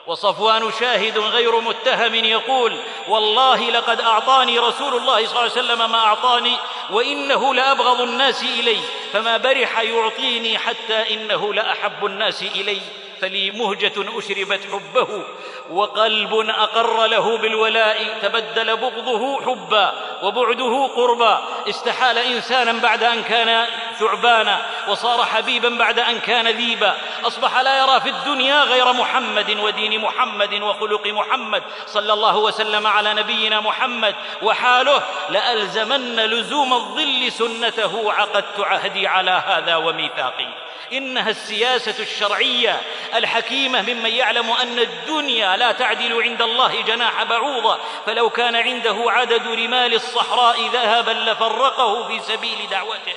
وصفوان شاهد غير متهم يقول والله لقد أعطاني رسول الله صلى الله عليه وسلم ما أعطاني وإنه لأبغض الناس إلي فما برح يعطيني حتى إنه لأحب الناس إلي. فلي مهجة أشربت حبه وقلب أقر له بالولاء تبدل بغضه حبا وبعده قربا. استحال إنسانا بعد أن كان ثعبانا وصار حبيبا بعد أن كان ذيبا. أصبح لا يرى في الدنيا غير محمد ودين محمد وخلق محمد. صلى الله وسلم على نبينا محمد وحاله لألزمن لزوم الظل سنته. عقدت عهدي على هذا وميثاقي. إنها السياسة الشرعية الحكيمة ممن يعلم أن الدنيا لا تعدل عند الله جناح بعوضة فلو كان عنده عدد رمال الصحراء ذهبا لفرقه في سبيل دعوته.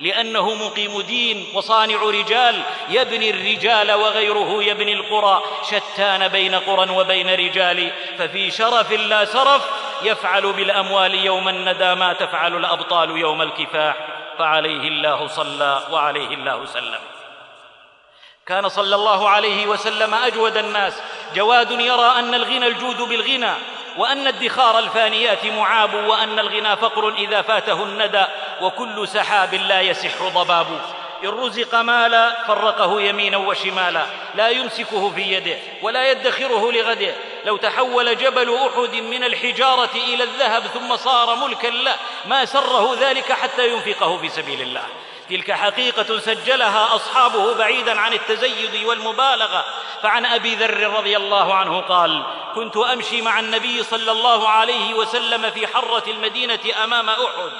لأنه مقيم دين وصانع رجال يبني الرجال وغيره يبني القرى شتان بين قرى وبين رجال. ففي شرف لا سرف يفعل بالأموال يوم الندى ما تفعل الأبطال يوم الكفاح. فعليه الله صلى وعليه الله سلم. كان صلى الله عليه وسلم أجود الناس. جواد يرى أن الغنى الجود بالغنى وأن ادخار الفانيات معاب وأن الغنى فقر إذا فاته الندى وكل سحاب لا يسح ضباب. إن رزق مالا فرقه يمينا وشمالا لا يمسكه في يده ولا يدخره لغده. لو تحول جبل أحد من الحجارة إلى الذهب ثم صار ملكا له ما سره ذلك حتى ينفقه في سبيل الله. تلك حقيقة سجلها أصحابه بعيدا عن التزيد والمبالغة. فعن أبي ذر رضي الله عنه قال كنت أمشي مع النبي صلى الله عليه وسلم في حرة المدينة أمام أحد.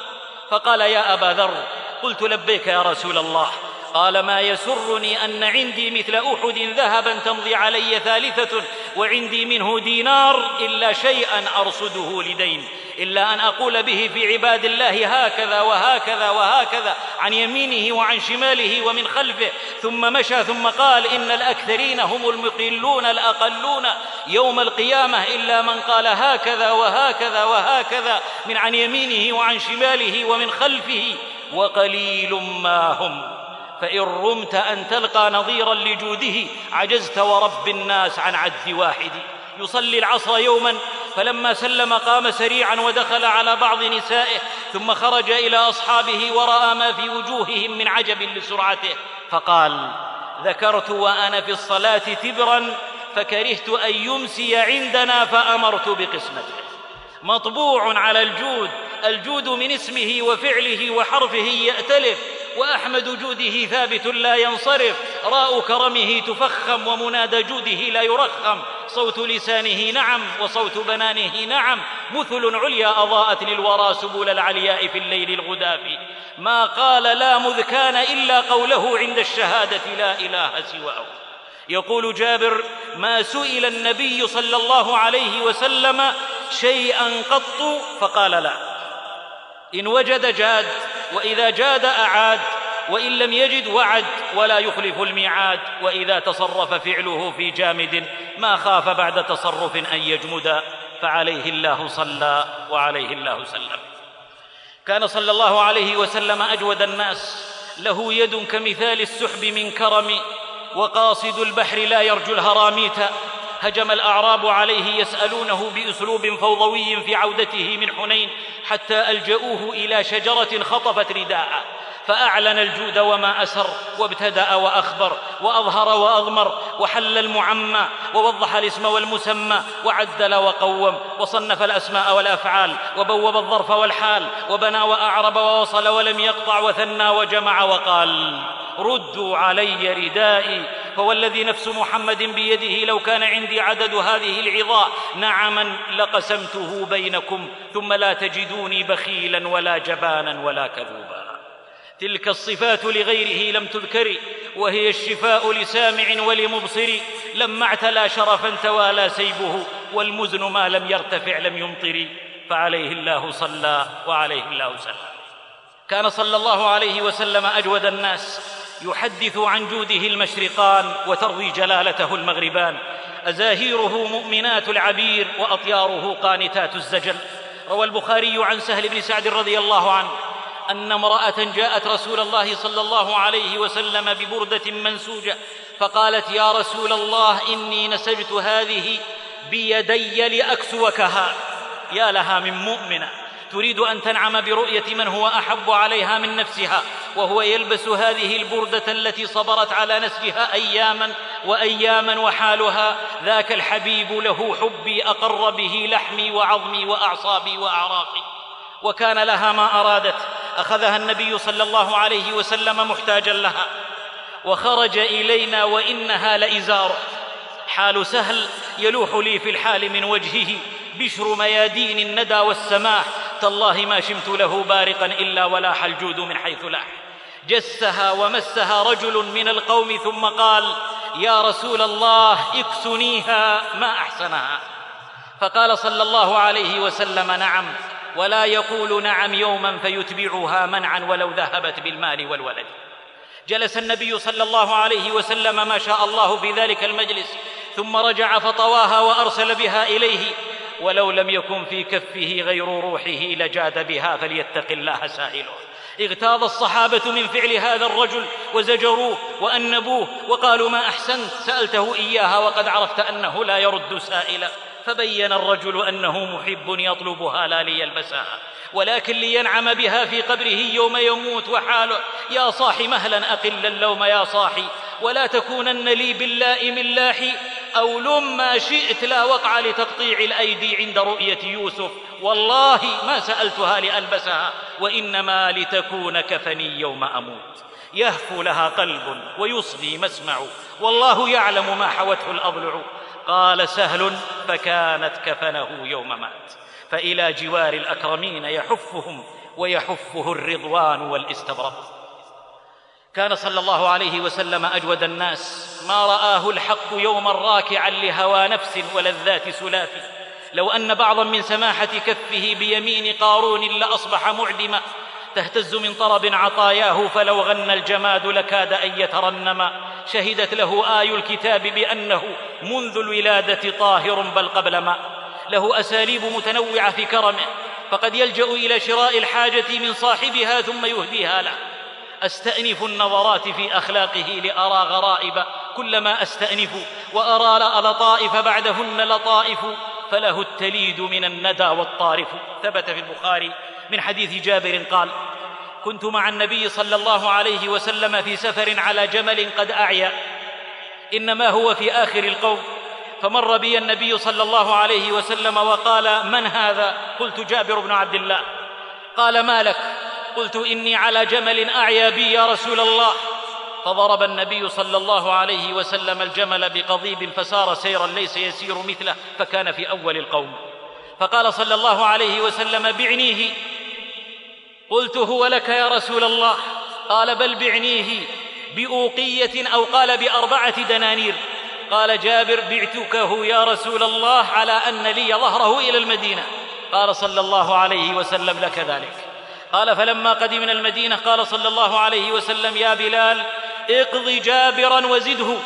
فقال يا أبا ذر قلت لبيك يا رسول الله. قال ما يسرني أن عندي مثل أحد ذهبا تمضي علي ثالثة وعندي منه دينار إلا شيئا أرصده لدين إلا أن أقول به في عباد الله هكذا وهكذا وهكذا عن يمينه وعن شماله ومن خلفه. ثم مشى ثم قال إن الأكثرين هم المقلون الأقلون يوم القيامة إلا من قال هكذا وهكذا وهكذا من عن يمينه وعن شماله ومن خلفه وقليل ما هم. فإن رمت أن تلقى نظيرا لجوده عجزت ورب الناس عن عد واحد. يصلي العصر يوما فلما سلم قام سريعا ودخل على بعض نسائه ثم خرج إلى أصحابه ورأى ما في وجوههم من عجب لسرعته. فقال ذكرت وأنا في الصلاة تبرا فكرهت أن يمسي عندنا فأمرت بقسمته. مطبوع على الجود الجود من اسمه وفعله وحرفه يأتلف. وأحمد جوده ثابت لا ينصرف. راء كرمه تفخم ومنادى جوده لا يرخم. صوت لسانه نعم وصوت بنانه نعم. مثل عليا أضاءت للورى سبل العلياء في الليل الغداف. ما قال لا مذ كان إلا قوله عند الشهادة لا إله سواه. يقول جابر ما سئل النبي صلى الله عليه وسلم شيئا قط؟ فقال لا. إن وجد جاد وإذا جاد أعاد وإن لم يجد وعد ولا يخلف الميعاد. وإذا تصرف فعله في جامد ما خاف بعد تصرف أن يجمد. فعليه الله صلى وعليه الله سلم. كان صلى الله عليه وسلم أجود الناس. له يد كمثال السحب من كرم. وقاصد البحر لا يرجو الهراميت. هجم الأعراب عليه يسألونه بأسلوب فوضوي في عودته من حنين حتى الجاوه إلى شجرة خطفت رداءه. فأعلن الجود وما أسر وابتدأ وأخبر وأظهر واضمر وحل المعمى ووضح الاسم والمسمى وعدل وقوم وصنف الأسماء والأفعال وبوب الظرف والحال وبنى وأعرب ووصل ولم يقطع وثنى وجمع وقال ردوا علي ردائي فوالذي نفس محمد بيده لو كان عندي عدد هذه العظاء نعما لقسمته بينكم ثم لا تجدوني بخيلا ولا جبانا ولا كذوبا. تلك الصفات لغيره لم تذكر وهي الشفاء لسامع ولمبصر. لما اعتلى شرفا توالى سيبه والمزن ما لم يرتفع لم يمطر. فعليه الله صلى وعليه الله سلم. كان صلى الله عليه وسلم أجود الناس يحدث عن جوده المشرقان وتروي جلالته المغربان. أزاهيره مؤمنات العبير وأطياره قانتات الزجل. روى البخاري عن سهل بن سعد رضي الله عنه أن امرأة جاءت رسول الله صلى الله عليه وسلم ببردة منسوجة فقالت يا رسول الله إني نسجت هذه بيدي لأكسوكها. يا لها من مؤمنة. تريد أن تنعم برؤية من هو أحب عليها من نفسها وهو يلبس هذه البردة التي صبرت على نسجها أياما وأياما وحالها. ذاك الحبيب له حبي أقر به لحمي وعظمي وأعصابي وأعراقي. وكان لها ما أرادت. أخذها النبي صلى الله عليه وسلم محتاجا لها. وخرج إلينا وإنها لازاره حال سهل يلوح لي في الحال من وجهه. بشر ميادين الندى والسماح. تالله ما شمت له بارقا إلا ولاح الجود من حيث لاح جسها ومسها رجل من القوم ثم قال يا رسول الله اكسنيها ما أحسنها. فقال صلى الله عليه وسلم نعم. ولا يقول نعم يوما فيتبعها منعا ولو ذهبت بالمال والولد. جلس النبي صلى الله عليه وسلم ما شاء الله في ذلك المجلس ثم رجع فطواها وأرسل بها إليه. ولو لم يكن في كفه غير روحه لجاد بها فليتق الله سائله. اغتاظ الصحابة من فعل هذا الرجل وزجروه وأنبوه وقالوا ما أحسنت؟ سألته إياها وقد عرفت أنه لا يرد سائلا. فبين الرجل أنه محب يطلبها لا ليلبسها ولكن لينعم بها في قبره يوم يموت وحاله. يا صاح مهلا أقل اللوم يا صاحي ولا تكونن لي باللائم اللاحي. أو لم ما شئت لا وقع لتقطيع الأيدي عند رؤية يوسف والله ما سألتها لألبسها وإنما لتكون كفني يوم أموت. يهفو لها قلب ويصغي مسمع والله يعلم ما حوته الأضلع. قال سهل فكانت كفنه يوم مات. فإلى جوار الأكرمين يحفهم ويحفه الرضوان والاستبرق. كان صلى الله عليه وسلم أجود الناس ما رآه الحق يوما راكعا لهوى نفس ولذات سلاف لو أن بعضا من سماحة كفه بيمين قارون لأصبح معدما تهتز من طرب عطاياه فلو غنى الجماد لكاد أن يترنما شهدت له آي الكتاب بأنه منذ الولادة طاهر بل قبل ما. له أساليب متنوعة في كرمه فقد يلجأ إلى شراء الحاجة من صاحبها ثم يهديها له. أستأنف النظرات في أخلاقه لأرى غرائب كلما أستأنف وأرى لطائف بعدهن لطائف. فله التليد من الندى والطارف. ثبت في البخاري من حديث جابر قال كنت مع النبي صلى الله عليه وسلم في سفر على جمل قد أعيا. إنما هو في آخر القوم. فمر بي النبي صلى الله عليه وسلم وقال من هذا؟ قلت جابر بن عبد الله. قال ما لك؟ قلت إني على جمل أعيا بي يا رسول الله. فضرب النبي صلى الله عليه وسلم الجمل بقضيب فسار سيرا ليس يسير مثله فكان في أول القوم. فقال صلى الله عليه وسلم بعنيه. قلت هو لك يا رسول الله. قال بل بعنيه بأوقية أو قال بأربعة دنانير. قال جابر بعتكه يا رسول الله على أن لي ظهره إلى المدينة. قال صلى الله عليه وسلم لك ذلك. قال فلما قدمنا المدينة قال صلى الله عليه وسلم يا بلال اقض جابرا وزده.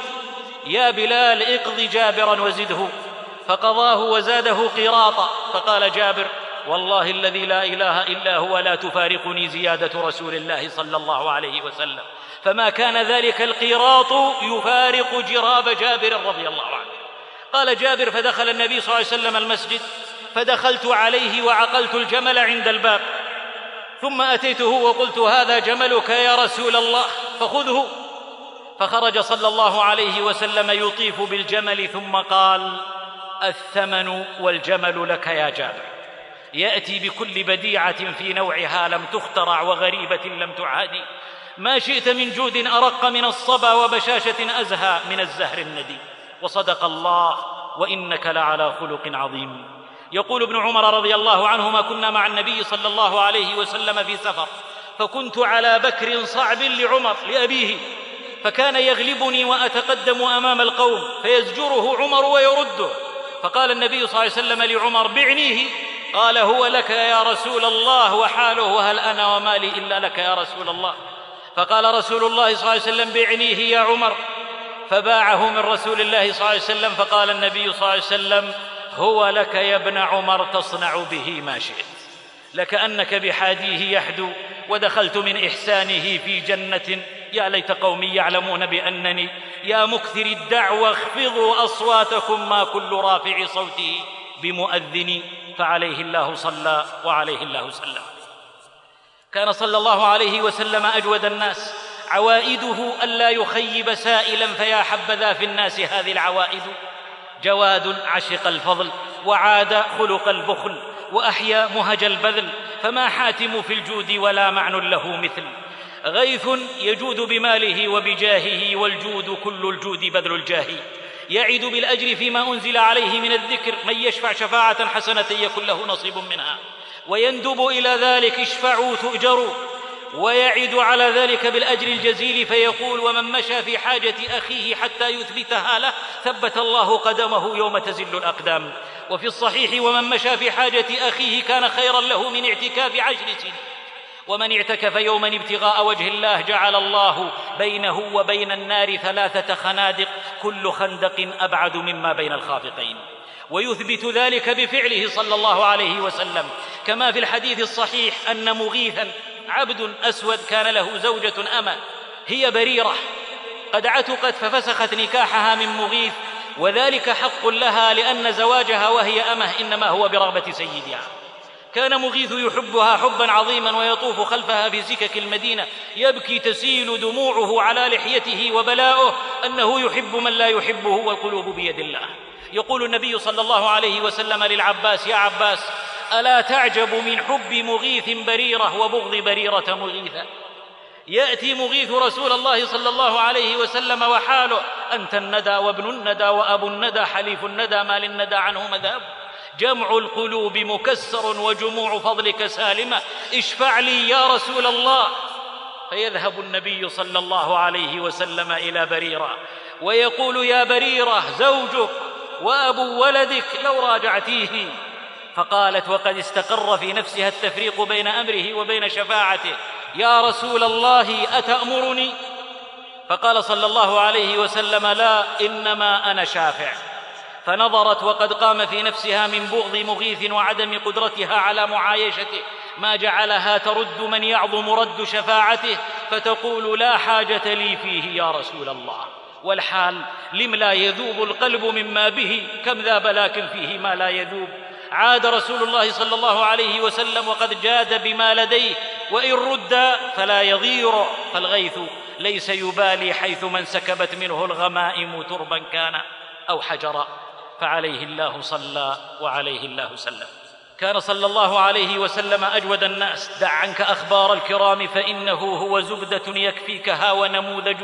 يا بلال اقض جابرا وزده. فقضاه وزاده قراطا. فقال جابر والله الذي لا إله إلا هو لا تفارقني زيادة رسول الله صلى الله عليه وسلم. فما كان ذلك القيراط يفارق جراب جابر رضي الله عنه. قال جابر فدخل النبي صلى الله عليه وسلم المسجد فدخلت عليه وعقلت الجمل عند الباب. ثم أتيته وقلت هذا جملك يا رسول الله فخذه. فخرج صلى الله عليه وسلم يطيف بالجمل ثم قال الثمن والجمل لك يا جابر. يأتي بكل بديعة في نوعها لم تخترع وغريبة لم تعادي ما شئت من جود أرق من الصبا وبشاشة أزهى من الزهر الندي. وصدق الله وإنك لعلى خلق عظيم. يقول ابن عمر رضي الله عنهما كنا مع النبي صلى الله عليه وسلم في سفر فكنت على بكر صعب لعمر لأبيه. فكان يغلبني وأتقدم أمام القوم فيزجره عمر ويرده. فقال النبي صلى الله عليه وسلم لعمر بعنيه. قال هو لك يا رسول الله وحاله وهل أنا ومالي إلا لك يا رسول الله. فقال رسول الله صلى الله عليه وسلم بعنيه يا عمر. فباعه من رسول الله صلى الله عليه وسلم فقال النبي صلى الله عليه وسلم هو لك يا ابن عمر تصنع به ما شئت. لكانك بحاديه يحدو ودخلت من إحسانه في جنة. يا ليت قومي يعلمون بأنني يا مكثر الدعوى اخفضوا أصواتكم ما كل رافع صوته بمؤذن فعليه الله صلى وعليه الله سلم. كان صلى الله عليه وسلم أجود الناس. عوائده الا يخيب سائلا فيا حبذا في الناس هذه العوائد. جواد عشق الفضل وعاد خلق البخل وأحيا مهج البذل فما حاتم في الجود ولا معنى له مثل. غيث يجود بماله وبجاهه والجود كل الجود بذل الجاه. يعد بالأجر فيما أنزل عليه من الذكر من يشفع شفاعة حسنة يكن له نصيب منها. ويندب إلى ذلك اشفعوا تؤجروا. ويعد على ذلك بالأجر الجزيل فيقول ومن مشى في حاجة أخيه حتى يثبتها له ثبت الله قدمه يوم تزل الأقدام. وفي الصحيح ومن مشى في حاجة أخيه كان خيرا له من اعتكاف عشر سنين. ومن اعتكف يوما ابتغاء وجه الله جعل الله بينه وبين النار ثلاثة خنادق كل خندق أبعد مما بين الخافقين. ويثبت ذلك بفعله صلى الله عليه وسلم. كما في الحديث الصحيح أن مغيثا عبد أسود كان له زوجة اما هي بريرة. قد عتقت ففسخت نكاحها من مغيث وذلك حق لها لأن زواجها وهي أمة إنما هو برغبة سيدها. كان مغيث يحبها حبا عظيما ويطوف خلفها في سكك المدينة يبكي تسيل دموعه على لحيته وبلاؤه أنه يحب من لا يحبه والقلوب بيد الله. يقول النبي صلى الله عليه وسلم للعباس يا عباس ألا تعجب من حب مغيث بريرة وبغض بريرة مغيثا يأتي مغيث رسول الله صلى الله عليه وسلم وحاله أنت الندى وابن الندى وأبو الندى حليف الندى ما للندى عنه مذهب جمع القلوب مكسر وجموع فضلك سالمة. اشفع لي يا رسول الله. فيذهب النبي صلى الله عليه وسلم إلى بريرة. ويقول يا بريرة زوجك وأبو ولدك لو راجعتيه. فقالت وقد استقر في نفسها التفريق بين أمره وبين شفاعته. يا رسول الله أتأمرني؟ فقال صلى الله عليه وسلم لا إنما أنا شافع. فنظرت وقد قام في نفسها من بغض مغيث وعدم قدرتها على معايشته. ما جعلها ترد من يعظم رد شفاعته فتقول لا حاجة لي فيه يا رسول الله. والحال لم لا يذوب القلب مما به؟ كم ذاب لكن فيه ما لا يذوب؟ عاد رسول الله صلى الله عليه وسلم وقد جاد بما لديه وإن رد فلا يضير فالغيث ليس يبالي حيث من سكبت منه الغمائم تربا كان أو حجرا. فعليه الله صلى وعليه الله سلم. كان صلى الله عليه وسلم أجود الناس. دع عنك أخبار الكرام فإنه هو زبدة يكفيكها ونموذج.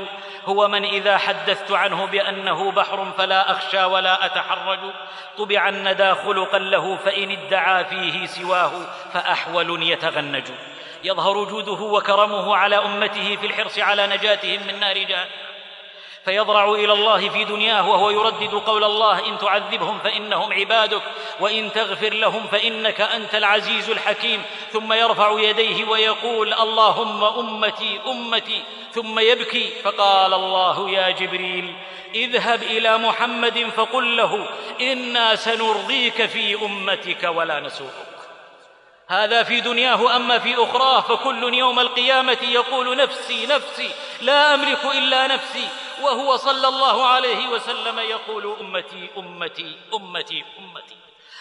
هو من إذا حدثت عنه بأنه بحر فلا أخشى ولا أتحرج. طبع الندى خلقا له فإن ادعى فيه سواه فأحول يتغنج. يظهر جوده وكرمه على أمته في الحرص على نجاتهم من نار جهنم فيضرع إلى الله في دنياه وهو يردد قول الله إن تعذبهم فإنهم عبادك وإن تغفر لهم فإنك أنت العزيز الحكيم. ثم يرفع يديه ويقول اللهم أمتي أمتي. ثم يبكي فقال الله يا جبريل اذهب إلى محمد فقل له إنا سنرضيك في أمتك ولا نسوءك هذا في دنياه أما في أخراه فكل يوم القيامة يقول نفسي نفسي لا أملك إلا نفسي. وهو صلى الله عليه وسلم يقول أمتي أمتي أمتي أمتي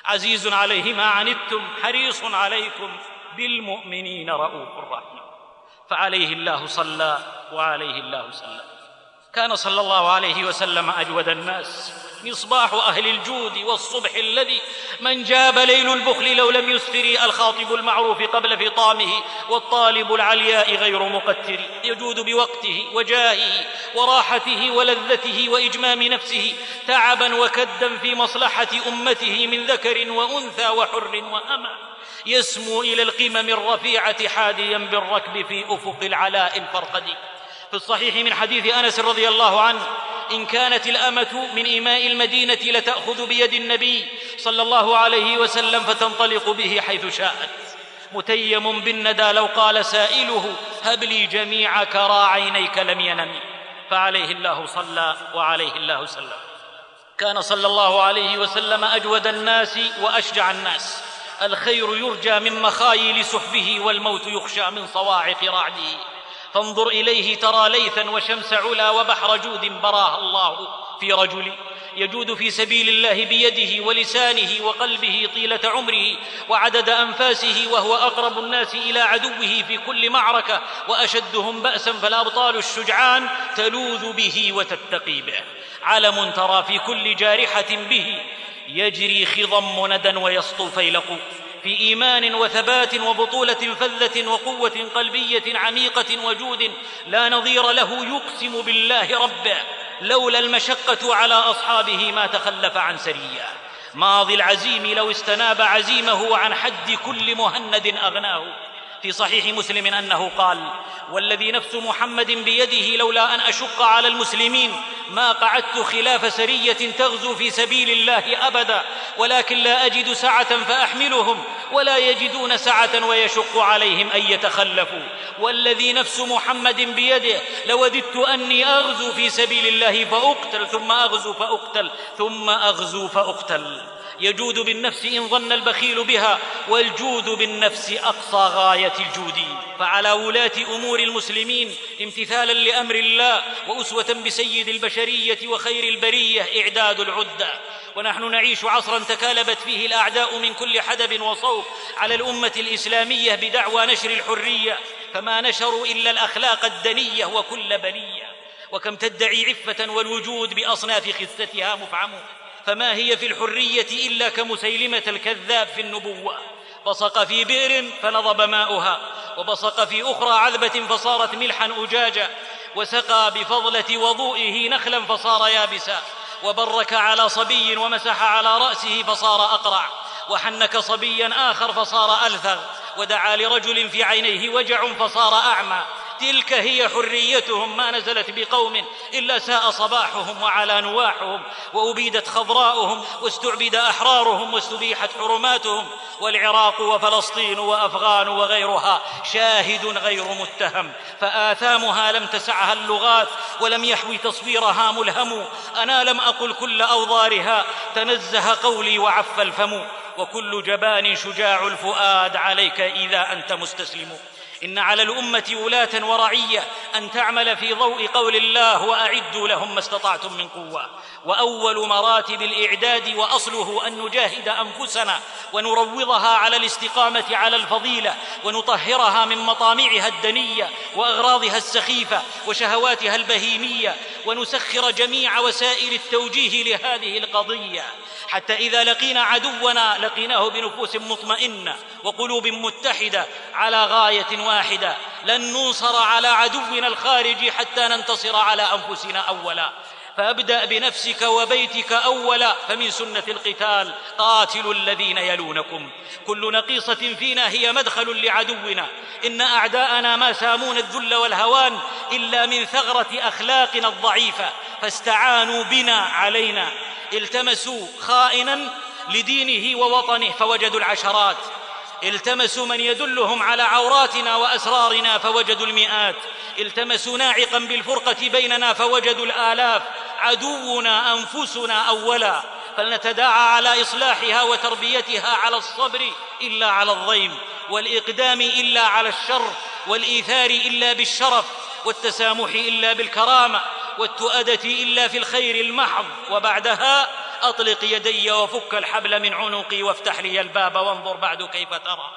عزيز عليه ما عنتم حريص عليكم بالمؤمنين رؤوف رحيم. فعليه الله صلى وعليه الله سلم. كان صلى الله عليه وسلم أجود الناس. مصباح أهل الجود والصبح الذي من جاب ليل البخل لو لم يسفر الخاطب المعروف قبل فطامه والطالب العلياء غير مقتر. يجود بوقته وجاهه وراحته ولذته وإجمام نفسه تعبا وكدا في مصلحة أمته من ذكر وأنثى وحر وامه يسمو إلى القمم الرفيعة حاديا بالركب في أفق العلاء الفرقد. في الصحيح من حديث أنس رضي الله عنه إن كانت الأمة من اماء المدينة لتأخذ بيد النبي صلى الله عليه وسلم فتنطلق به حيث شاءت. متيم بالندى لو قال سائله هب لي جميع كرى عينيك لم ينم. فعليه الله صلى وعليه الله سلم. كان صلى الله عليه وسلم أجود الناس وأشجع الناس. الخير يرجى من مخايل سحبه والموت يخشى من صواعق رعده. فانظر إليه ترى ليثا وشمس علا وبحر جود براها الله في رجل يجود في سبيل الله بيده ولسانه وقلبه طيلة عمره وعدد أنفاسه وهو أقرب الناس إلى عدوه في كل معركة وأشدهم بأسا فالأبطال الشجعان تلوذ به وتتقي به. علم ترى في كل جارحة به. يجري خضم ندى ويسطو فيلق. في إيمان وثبات وبطولة فذة وقوة قلبية عميقة وجود لا نظير له يقسم بالله ربا لولا المشقة على أصحابه ما تخلف عن سرية. ماضي العزيم لو استناب عزيمه عن حد كل مهند أغناه. في صحيح مسلم أنه قال والذي نفس محمد بيده لولا أن أشق على المسلمين ما قعدت خلاف سرية تغزو في سبيل الله أبدا ولكن لا أجد سعة فأحملهم ولا يجدون سعة ويشق عليهم أن يتخلفوا. والذي نفس محمد بيده لوددت أني أغزو في سبيل الله فأقتل ثم أغزو فأقتل ثم أغزو فأقتل. يجود بالنفس إن ظن البخيل بها والجود بالنفس أقصى غاية الجود. فعلى ولاة أمور المسلمين امتثالا لأمر الله وأسوة بسيد البشرية وخير البرية إعداد العده ونحن نعيش عصرا تكالبت فيه الأعداء من كل حدب وصوب على الأمة الإسلامية بدعوى نشر الحرية. فما نشروا إلا الأخلاق الدنية وكل بليه وكم تدعي عفة والوجود بأصناف خستها مفعم. فما هي في الحرية إلا كمسيلمة الكذاب في النبوة. بصق في بئر فنضب ماؤها وبصق في أخرى عذبة فصارت ملحا أجاجا وسقى بفضلة وضوئه نخلا فصار يابسا وبرك على صبي ومسح على رأسه فصار أقرع وحنك صبيا آخر فصار ألثغ ودعا لرجل في عينيه وجع فصار أعمى تلك هي حريتهم ما نزلت بقوم إلا ساء صباحهم وعلى نواحهم وأبيدت خضراؤهم واستعبد أحرارهم واستبيحت حرماتهم والعراق وفلسطين وأفغان وغيرها شاهد غير متهم فآثامها لم تسعها اللغات ولم يحوي تصويرها ملهم أنا لم أقل كل أوضارها تنزه قولي وعف الفم وكل جبان شجاع الفؤاد عليك إذا أنت مستسلم إن على الأمة ولاة ورعية أن تعمل في ضوء قول الله وأعدوا لهم ما استطعتم من قوة. وأول مراتب الإعداد وأصله أن نجاهد أنفسنا ونروضها على الاستقامة على الفضيلة ونطهرها من مطامعها الدنية وأغراضها السخيفة وشهواتها البهيمية ونسخر جميع وسائل التوجيه لهذه القضية. حتى إذا لقينا عدونا لقيناه بنفوس مطمئنة وقلوب متحدة على غاية واحدة لن ننصر على عدونا الخارجي حتى ننتصر على أنفسنا أولا. فأبدأ بنفسك وبيتك أولا فمن سنة القتال قاتلوا الذين يلونكم. كل نقيصة فينا هي مدخل لعدونا. إن أعداءنا ما سامون الذل والهوان إلا من ثغرة أخلاقنا الضعيفة. فاستعانوا بنا علينا. التمسوا خائنا لدينه ووطنه فوجدوا العشرات. التمسوا من يدلهم على عوراتنا وأسرارنا فوجدوا المئات. التمسوا ناعقا بالفرقة بيننا فوجدوا الآلاف. عدونا أنفسنا أولا. فلنتداعى على إصلاحها وتربيتها على الصبر إلا على الضيم والإقدام إلا على الشر والإيثار إلا بالشرف والتسامح إلا بالكرامة والتؤده إلا في الخير المحض. وبعدها أطلق يدي وفك الحبل من عنقي وافتح لي الباب وانظر بعد كيف ترى.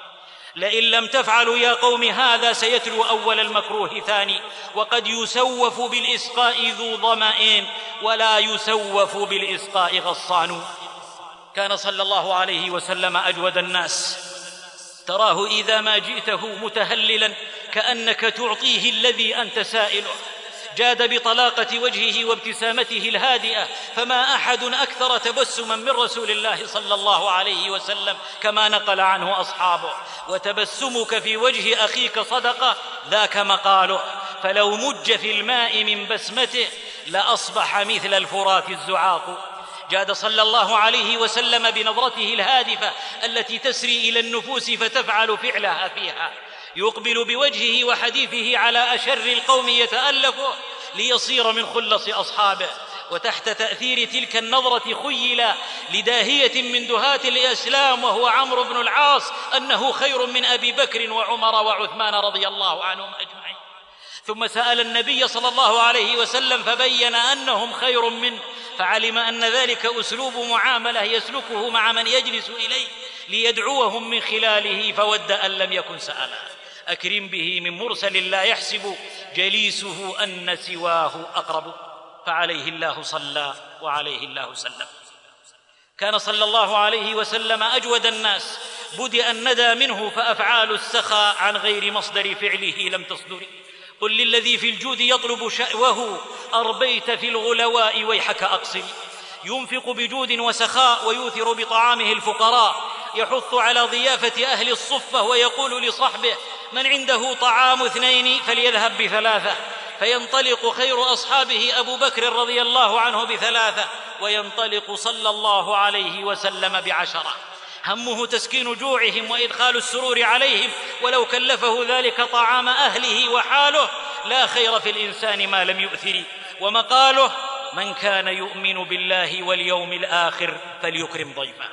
لئن لم تفعلوا يا قوم هذا سيتلو أول المكروه ثاني. وقد يسوف بالإسقاء ذو ظمأ ولا يسوف بالإسقاء غصان. كان صلى الله عليه وسلم أجود الناس. تراه إذا ما جئته متهللا كأنك تعطيه الذي أنت سائله جاد بطلاقة وجهه وابتسامته الهادئة فما أحد أكثر تبسما من رسول الله صلى الله عليه وسلم كما نقل عنه أصحابه. وتبسمك في وجه أخيك صدقة ذاك مقاله فلو مج في الماء من بسمته لأصبح مثل الفرات الزعاق. جاد صلى الله عليه وسلم بنظرته الهادفة التي تسري إلى النفوس فتفعل فعلها فيها. يقبل بوجهه وحديثه على أشر القوم يتألفه ليصير من خلص أصحابه. وتحت تأثير تلك النظرة خيل لداهية من دهاة الإسلام وهو عمرو بن العاص أنه خير من أبي بكر وعمر وعثمان رضي الله عنهم أجمعين. ثم سأل النبي صلى الله عليه وسلم فبين أنهم خير منه فعلم أن ذلك أسلوب معاملة يسلكه مع من يجلس إليه ليدعوهم من خلاله فود أن لم يكن سأله. أكرم به من مرسل لا يحسب جليسه أن سواه أقرب. فعليه الله صلى وعليه الله سلم. كان صلى الله عليه وسلم أجود الناس. بدأ الندى منه فأفعال السخاء عن غير مصدر فعله لم تصدر. قل للذي في الجود يطلب شأوه أربيت في الغلواء ويحك أقصر. ينفق بجود وسخاء ويوثر بطعامه الفقراء يحث على ضيافة أهل الصفة ويقول لصحبه من عنده طعام اثنين فليذهب بثلاثة. فينطلق خير أصحابه أبو بكر رضي الله عنه بثلاثة وينطلق صلى الله عليه وسلم بعشرة. همه تسكين جوعهم وإدخال السرور عليهم ولو كلفه ذلك طعام أهله وحاله لا خير في الإنسان ما لم يؤثر. ومقاله من كان يؤمن بالله واليوم الآخر فليكرم ضيفه.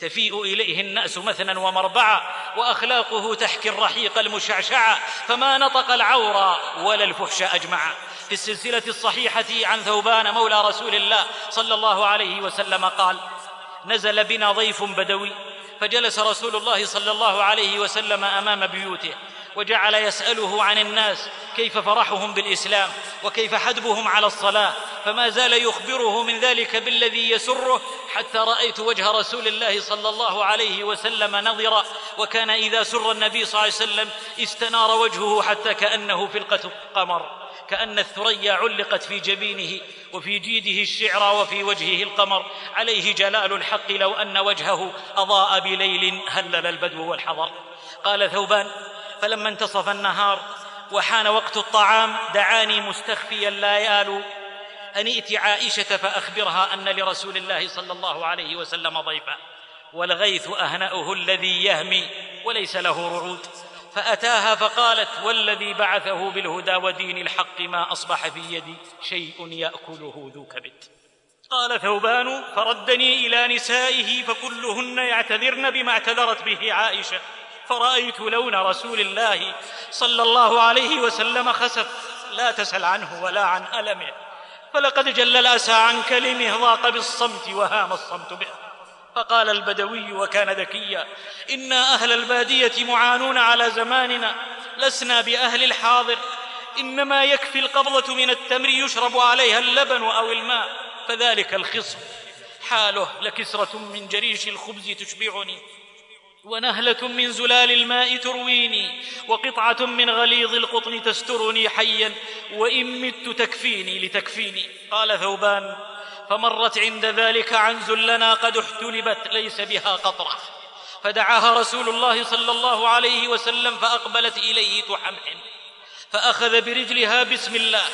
تفيء إليه النأس مثنا ومربعا وأخلاقه تحكي الرحيق المشعشع فما نطق العورى ولا الفحش اجمعا في السلسلة الصحيحة عن ثوبان مولى رسول الله صلى الله عليه وسلم قال نزل بنا ضيف بدوي فجلس رسول الله صلى الله عليه وسلم أمام بيوته وجعل يسأله عن الناس كيف فرحهم بالإسلام وكيف حدبهم على الصلاة فما زال يخبره من ذلك بالذي يسره حتى رأيت وجه رسول الله صلى الله عليه وسلم نظرا وكان إذا سر النبي صلى الله عليه وسلم استنار وجهه حتى كأنه فلقة قمر كأن الثريا علقت في جبينه وفي جيده الشعر وفي وجهه القمر عليه جلال الحق لو أن وجهه أضاء بليل هلل البدو والحضر. قال ثوبان فلما انتصف النهار وحان وقت الطعام دعاني مستخفيا لا يآل. أن ائت عائشة فأخبرها أن لرسول الله صلى الله عليه وسلم ضيفا. والغيث أهنأه الذي يهمي وليس له رعود. فأتاها فقالت والذي بعثه بالهدى ودين الحق ما أصبح في يدي شيء يأكله ذو كبد قال ثوبان فردني إلى نسائه فكلهن يعتذرن بما اعتذرت به عائشة. فرأيت لون رسول الله صلى الله عليه وسلم خسف. لا تسل عنه ولا عن ألمه. فلقد جل الأسى عن كلمه ضاق بالصمت وهام الصمت به. فقال البدوي وكان ذكيا أنا أهل البادية معانون على زماننا لسنا بأهل الحاضر. إنما يكفي القبضة من التمر يشرب عليها اللبن أو الماء فذلك الخصم. حاله لكسرة من جريش الخبز تشبعني. ونهلة من زلال الماء ترويني وقطعة من غليظ القطن تسترني حيا وإن مت تكفيني لتكفيني. قال ثوبان فمرت عند ذلك عنز لنا قد احتلبت ليس بها قطرة. فدعاها رسول الله صلى الله عليه وسلم فأقبلت إليه تحمحم فأخذ برجلها بسم الله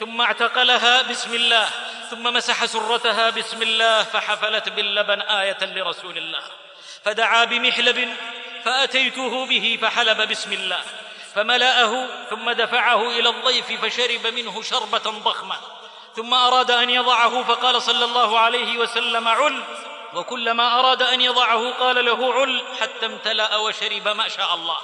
ثم اعتقلها بسم الله ثم مسح سرتها بسم الله فحفلت باللبن آية لرسول الله. فدعا بمحلب فأتيته به فحلب بسم الله فملأه ثم دفعه إلى الضيف فشرب منه شربة ضخمة ثم أراد أن يضعه فقال صلى الله عليه وسلم عل وكلما أراد أن يضعه قال له عل حتى امتلأ وشرب ما شاء الله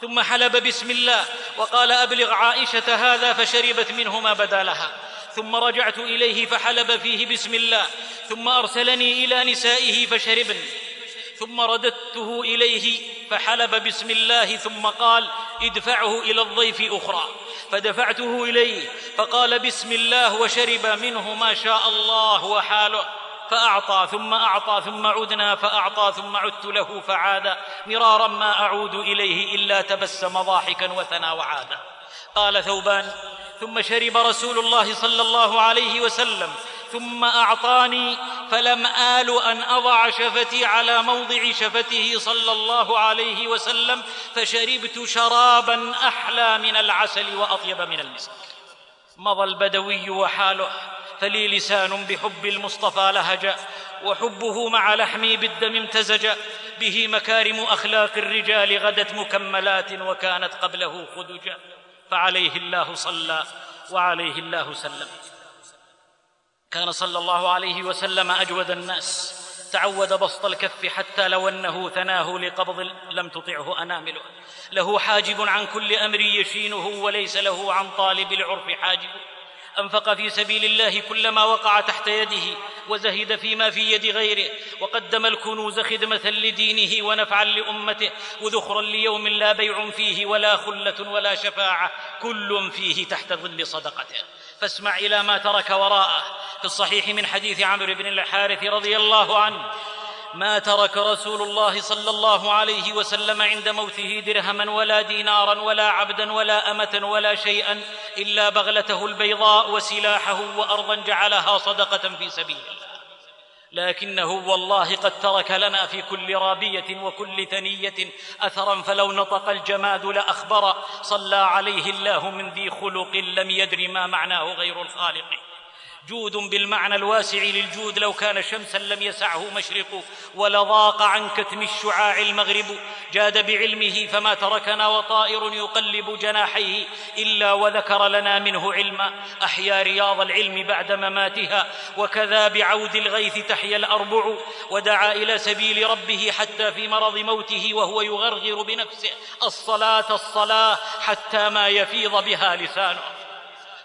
ثم حلب بسم الله وقال أبلغ عائشة هذا فشربت منه ما بدا لها ثم رجعت إليه فحلب فيه بسم الله ثم أرسلني إلى نسائه فشربن ثم رددته إليه فحلب بسم الله ثم قال ادفعه إلى الضيف أخرى. فدفعته إليه فقال بسم الله وشرب منه ما شاء الله وحاله. فأعطى ثم أعطى ثم عدنا فأعطى ثم عدت له فعاد. مرارا ما أعود إليه إلا تبسم ضاحكا وثنى وعاد. قال ثوبان ثم شرب رسول الله صلى الله عليه وسلم ثم أعطاني فلم آل أن أضع شفتي على موضع شفته صلى الله عليه وسلم فشربت شرابا أحلى من العسل وأطيب من المسك. مضى البدوي وحاله فلي لسان بحب المصطفى لهج وحبه مع لحمي بالدم امتزج به مكارم أخلاق الرجال غدت مكملات وكانت قبله خدجا فعليه الله صلى وعليه الله سلم. كان صلى الله عليه وسلم أجود الناس. تعود بسط الكف حتى لو أنه ثناه لقبض لم تطعه انامله له حاجب عن كل أمر يشينه وليس له عن طالب العرف حاجب. أنفق في سبيل الله كلما وقع تحت يده وزهد فيما في يد غيره وقدم الكنوز خدمة لدينه ونفعا لأمته وذخرا ليوم لا بيع فيه ولا خلة ولا شفاعة كل فيه تحت ظل صدقته. فاسمع إلى ما ترك وراءه في الصحيح من حديث عمرو بن الحارث رضي الله عنه ما ترك رسول الله صلى الله عليه وسلم عند موته درهما ولا دينارا ولا عبدا ولا أمة ولا شيئا إلا بغلته البيضاء وسلاحه وأرضا جعلها صدقة في سبيل الله. لكنه والله قد ترك لنا في كل رابية وكل ثنية أثرا فلو نطق الجماد لأخبر صلى عليه الله من ذي خلق لم يدر ما معناه غير الخالق. جود بالمعنى الواسع للجود. لو كان شمسا لم يسعه مشرق ولضاق عن كتم الشعاع المغرب جاد بعلمه فما تركنا وطائر يقلب جناحيه إلا وذكر لنا منه علما. أحيا رياض العلم بعد مماتها وكذا بعود الغيث تحيا الأربع. ودعا إلى سبيل ربه حتى في مرض موته وهو يغرغر بنفسه الصلاة الصلاة حتى ما يفيض بها لسانه.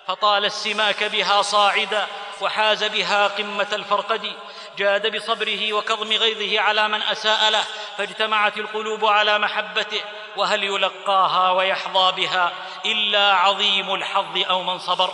فطال السماك بها صاعدا وحاز بها قمة الفرقد. جاد بصبره وكظم غيظه على من أساء له فاجتمعت القلوب على محبته. وهل يلقاها ويحظى بها إلا عظيم الحظ أو من صبر؟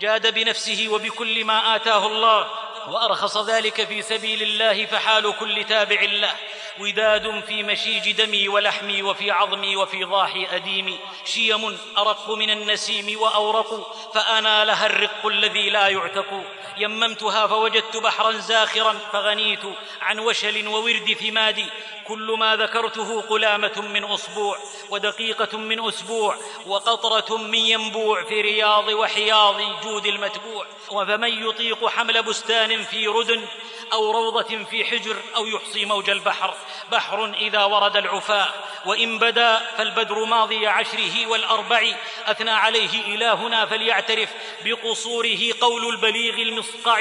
جاد بنفسه وبكل ما آتاه الله. وأرخص ذلك في سبيل الله فحال كل تابع له. وداد في مشيج دمي ولحمي وفي عظمي وفي ضاحي أديمي شيم أرق من النسيم وأورق فأنا لها الرق الذي لا يعتق. يممتها فوجدت بحرا زاخرا فغنيت عن وشل وورد ثمادي كل ما ذكرته قلامة من أصبوع ودقيقة من أسبوع وقطرة من ينبوع في رياض وحياض جود المتبوع. وفمن يطيق حمل بستان في ردن أو روضة في حجر أو يحصي موج البحر. بحر إذا ورد العفاة وإن بدا فالبدر ماضي عشره والأربع أثنى عليه إلهنا فليعترف بقصوره قول البليغ المصقع.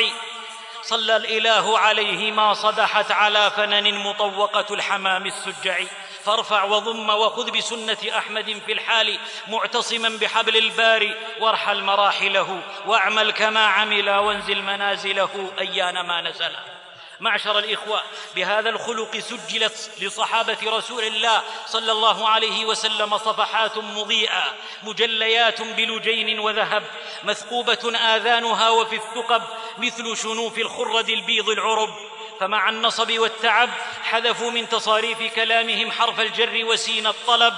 صلى الإله عليه ما صدحت على فنن مطوقة الحمام السجع. فارفع وضم وخذ بسنة أحمد في الحال معتصما بحبل الباري وارحل مراحله واعمل كما عمل وانزل منازله أيان ما نزل. معشر الإخوة بهذا الخلق سجلت لصحابة رسول الله صلى الله عليه وسلم صفحات مضيئة مجليات بلجين وذهب مثقوبة آذانها وفي الثقب مثل شنوف الخرد البيض العرب. فمع النصب والتعب حذفوا من تصاريف كلامهم حرف الجر وسين الطلب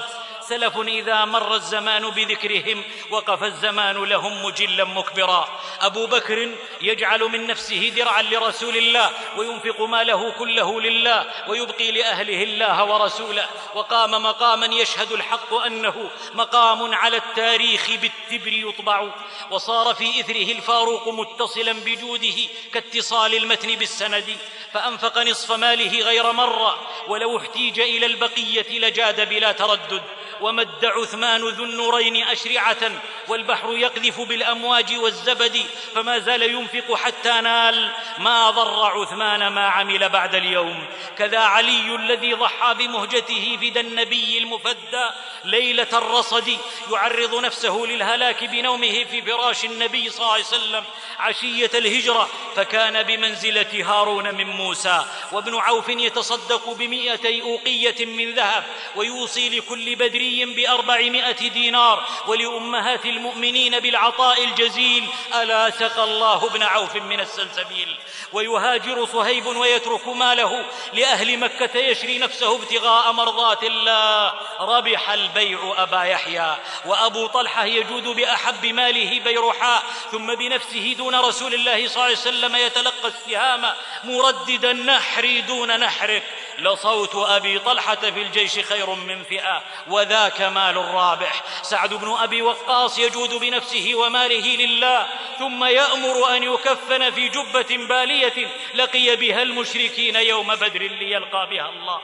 سلف إذا مر الزمان بذكرهم وقف الزمان لهم مجلا مكبرا. أبو بكر يجعل من نفسه درعا لرسول الله وينفق ماله كله لله ويبقي لأهله الله ورسوله. وقام مقاما يشهد الحق أنه مقام على التاريخ بالتبر يطبع. وصار في إثره الفاروق متصلا بجوده كاتصال المتن بالسند. فأنفق نصف ماله غير مرة. ولو احتيج إلى البقية لجاد بلا تردد. ومد عثمان ذو النورين أشرعة والبحر يقذف بالأمواج والزبد فما زال ينفق حتى نال ما ضر عثمان ما عمل بعد اليوم. كذا علي الذي ضحى بمهجته فدى النبي المفدى ليلة الرصد يعرض نفسه للهلاك بنومه في فراش النبي صلى الله عليه وسلم عشية الهجرة فكان بمنزلة هارون من موسى. وابن عوف يتصدق بمئتي أوقية من ذهب ويوصي لكل بدري بأربعمائة دينار ولأمهات المؤمنين بالعطاء الجزيل ألا سقى الله ابن عوف من السلسبيل؟ ويهاجر صهيب ويترك ماله لأهل مكة يشري نفسه ابتغاء مرضات الله. ربح البيع أبا يحيى وأبو طلحة يجود بأحب ماله بيرحاء ثم بنفسه دون رسول الله صلى الله عليه وسلم يتلقى السهام مرددا نحري دون نحرك. لصوت أبي طلحة في الجيش خير من فئة وذاك مال رابح سعد بن أبي وقاص يجود بنفسه وماله لله ثم يأمر أن يكفن في جبة بالية لقي بها المشركين يوم بدر ليلقى بها الله.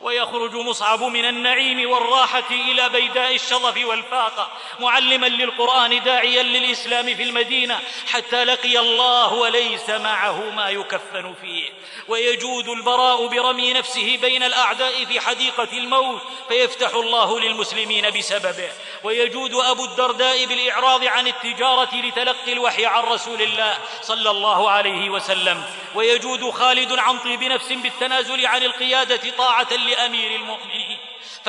ويخرج مصعب من النعيم والراحة إلى بيداء الشظف والفاقه معلما للقرآن داعيا للإسلام في المدينة حتى لقي الله وليس معه ما يكفن فيه. ويجود البراء برمي نفسه بين الأعداء في حديقة الموت فيفتح الله للمسلمين بسببه. ويجود أبو الدرداء بالإعراض عن التجارة لتلقي الوحي عن رسول الله صلى الله عليه وسلم. ويجود خالد عن طيب نفس بالتنازل عن القيادة طاعة لأمير المؤمنين.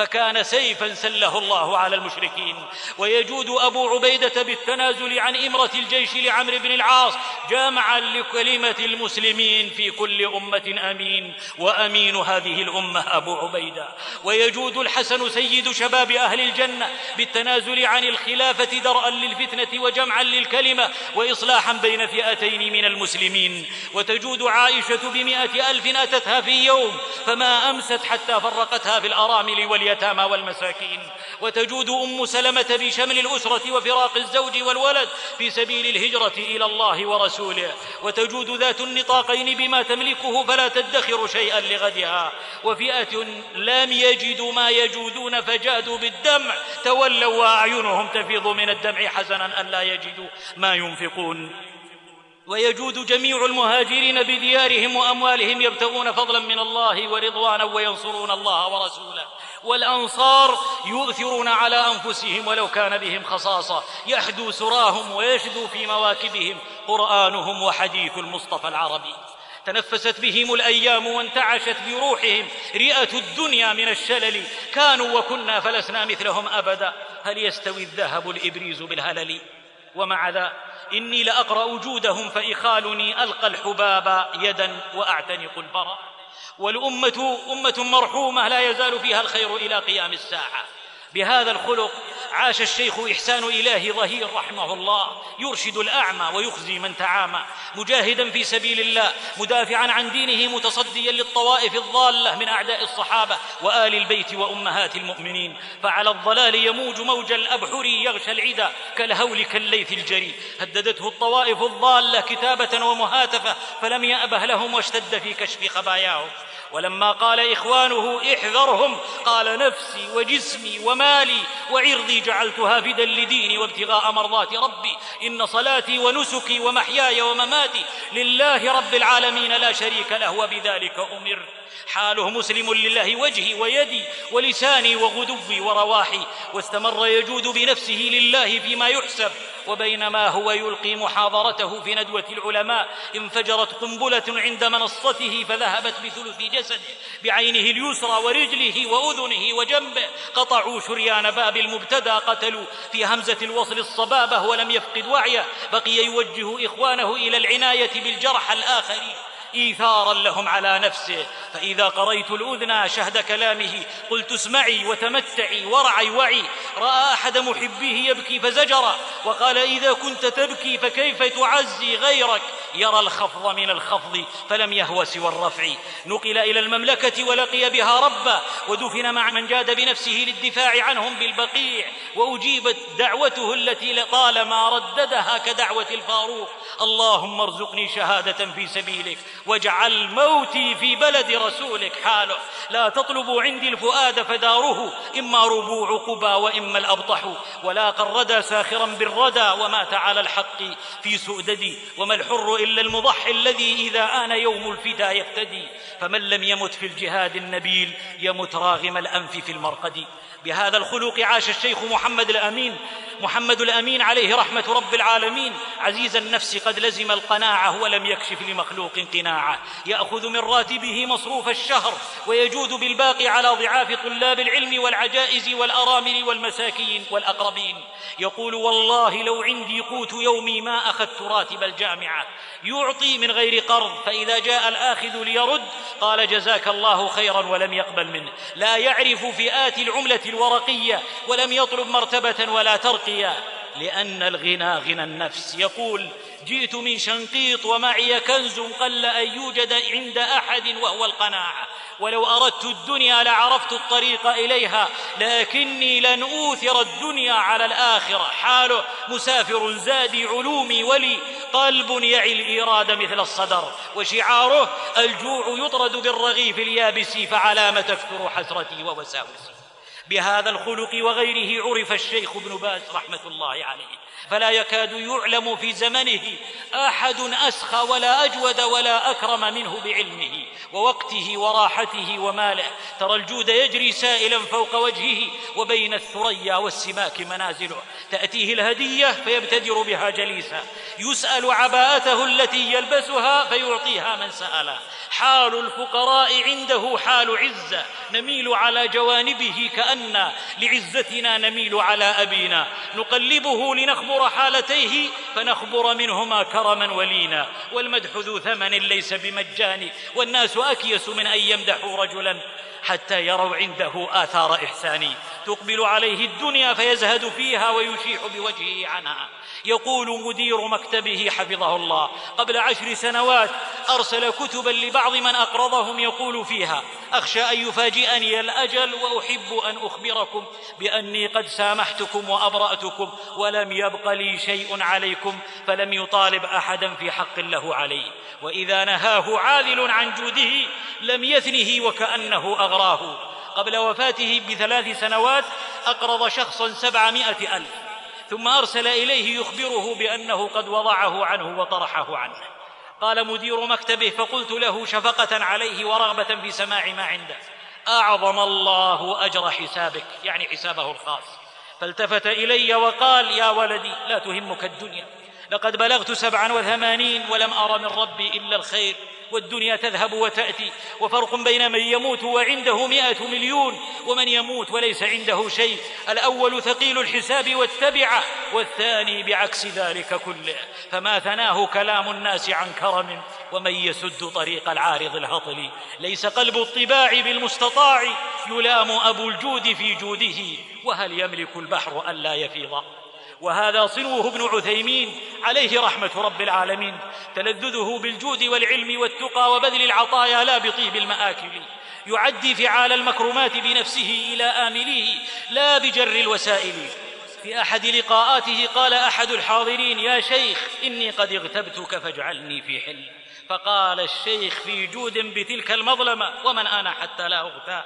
فكان سيفا سله الله على المشركين. ويجود أبو عبيدة بالتنازل عن إمرة الجيش لعمرو بن العاص جامعا لكلمة المسلمين في كل أمة أمين. وأمين هذه الأمة أبو عبيدة. ويجود الحسن سيد شباب أهل الجنة بالتنازل عن الخلافة درءا للفتنة وجمعا للكلمة واصلاحا بين فئتين من المسلمين. وتجود عائشة بمائه ألف أتتها في يوم فما أمست حتى فرقتها في الأرامل واليتامى والمساكين وتجود أم سلمة بشمل الأسرة وفراق الزوج والولد في سبيل الهجرة إلى الله ورسوله وتجود ذات النطاقين بما تملكه فلا تدخر شيئا لغدها وفئة لم يجدوا ما يجودون فجادوا بالدمع تولوا وأعينهم تفيض من الدمع حزنا أن لا يجدوا ما ينفقون. ويجود جميع المهاجرين بديارهم وأموالهم يبتغون فضلا من الله ورضوانا وينصرون الله ورسوله. والأنصار يؤثرون على أنفسهم ولو كان بهم خصاصة. يحدو سراهم ويشدو في مواكبهم قرآنهم وحديث المصطفى العربي. تنفست بهم الأيام وانتعشت بروحهم. رئة الدنيا من الشلل. كانوا وكنا فلسنا مثلهم أبدا. هل يستوي الذهب الإبريز بالهلل؟ ومع ذا إني لأقرأ جودهم فإخالني ألقى الحباب يدا وأعتنق البرى. والأمة أمة مرحومة لا يزال فيها الخير إلى قيام الساعة. بهذا الخلق عاش الشيخ إحسان إله ظهير رحمه الله يرشد الأعمى ويخزي من تعامى. مجاهدا في سبيل الله مدافعا عن دينه متصديا للطوائف الضالة من أعداء الصحابة وآل البيت وأمهات المؤمنين. فعلى الضلال يموج موج الأبحر يغشى العدا كالهول كالليث الجري. هددته الطوائف الضالة كتابة ومهاتفة فلم يأبه لهم واشتد في كشف خباياهم ولما قال إخوانه احذرهم قال نفسي وجسمي ومالي وعرضي جعلتها فدا لديني وابتغاء مرضات ربي. إن صلاتي ونسكي ومحياي ومماتي لله رب العالمين لا شريك له وبذلك أمر. حاله مسلم لله وجهي ويدي ولساني وغدوي ورواحي واستمر يجود بنفسه لله فيما يحسب. وبينما هو يلقي محاضرته في ندوة العلماء انفجرت قنبلة عند منصته فذهبت بثلث جسده بعينه اليسرى ورجله وأذنه وجنبه قطعوا شريان باب المبتدى قتلوا في همزة الوصل الصبابة ولم يفقد وعيه بقي يوجه إخوانه إلى العناية بالجرح الآخرين. إيثارا لهم على نفسه. فإذا قريت الأذنى شهد كلامه قلت اسمعي وتمتعي ورعي وعي. رأى أحد محبيه يبكي فزجره وقال إذا كنت تبكي فكيف تعزي غيرك؟ يرى الخفض من الخفض فلم يهو سوى الرفع. نقل إلى المملكة ولقي بها ربا ودفن مع من جاد بنفسه للدفاع عنهم بالبقيع. وأجيبت دعوته التي لطالما رددها كدعوة الفاروق. اللهم ارزقني شهادة في سبيلك. واجعل موتي في بلد رسولك حاله. لا تطلبوا عندي الفؤاد فداره إما ربوع قبى وإما الأبطح. ولاقى الردى ساخرا بالردى ومات على الحق في سؤددي وما الحر إلا المضحي الذي إذا آن يوم الفدا يفتدي. فمن لم يمت في الجهاد النبيل يمت راغم الأنف في المرقد. بهذا الخلق عاش الشيخ محمد الأمين. محمد الأمين عليه رحمة رب العالمين. عزيز النفس قد لزم القناعة ولم يكشف لمخلوق قناعه يأخذ من راتبه مصروف الشهر ويجود بالباقي على ضعاف طلاب العلم والعجائز والأرامل والمساكين والأقربين. يقول والله لو عندي قوت يومي ما أخذت راتب الجامعة. يعطي من غير قرض فإذا جاء الآخذ ليرد قال جزاك الله خيرا ولم يقبل منه. لا يعرف فئات العملة الورقية ولم يطلب مرتبة ولا ترقية. لأن الغنى غنى النفس. يقول جئت من شنقيط ومعي كنز قل أن يوجد عند أحد وهو القناعة. ولو أردت الدنيا لعرفت الطريق إليها لكني لن أوثر الدنيا على الآخرة. حاله مسافر زادي علومي ولي قلب يعي الإيراد مثل الصدر. وشعاره الجوع يطرد بالرغيف اليابس فعلام تكثر حسرتي ووساوسي. بهذا الخلق وغيره عرف الشيخ ابن باز رحمة الله عليه. فلا يكاد يعلم في زمنه أحد اسخى ولا أجود ولا أكرم منه بعلمه ووقته وراحته وماله. ترى الجود يجري سائلا فوق وجهه وبين الثريا والسماك منازله. تأتيه الهدية فيبتدر بها جليسا. يسأل عباءته التي يلبسها فيعطيها من سأله. حال الفقراء عنده حال عزة. نميل على جوانبه كأن لعزتنا نميل على أبينا. نقلبه لنخبر حالتيه فنخبر منهما كرما ولينا. والمدح ذو ثمن ليس بمجان. والناس أكيس من أن يمدحوا رجلا. حتى يروا عنده آثار إحسان. تقبل عليه الدنيا فيزهد فيها ويشيح بوجهه عنها. يقول مدير مكتبه حفظه الله قبل عشر سنوات أرسل كتبا لبعض من أقرضهم يقول فيها أخشى أن يفاجئني الأجل وأحب أن أخبركم بأني قد سامحتكم وأبرأتكم ولم يبق لي شيء عليكم فلم يطالب احدا في حق له عليه وإذا نهاه عاذل عن جوده لم يثنه وكأنه أغراه. قبل وفاته بثلاث سنوات أقرض شخصا سبعمائة ألف ثم أرسل إليه يخبره بأنه قد وضعه عنه وطرحه عنه. قال مدير مكتبه فقلت له شفقة عليه ورغبة في سماع ما عنده. أعظم الله أجر حسابك يعني حسابه الخاص. فالتفت إلي وقال يا ولدي لا تهمك الدنيا. لقد بلغت سبعا وثمانين ولم أر من ربي إلا الخير والدنيا تذهب وتأتي وفرق بين من يموت وعنده مئة مليون ومن يموت وليس عنده شيء الأول ثقيل الحساب والتبعة والثاني بعكس ذلك كله فما ثناه كلام الناس عن كرم ومن يسد طريق العارض الهطل ليس قلب الطباع بالمستطاع يلام أبو الجود في جوده وهل يملك البحر ألا يفيض؟ وهذا صنوه ابن عثيمين عليه رحمة رب العالمين. تلذذه بالجود والعلم والتقى وبذل العطايا لا بطيب المآكل. يعدي فعال المكرمات بنفسه إلى امليه لا بجر الوسائل. في أحد لقاءاته قال أحد الحاضرين يا شيخ إني قد اغتبتك فاجعلني في حل. فقال الشيخ في جود بتلك المظلمة ومن أنا حتى لا أغتاب؟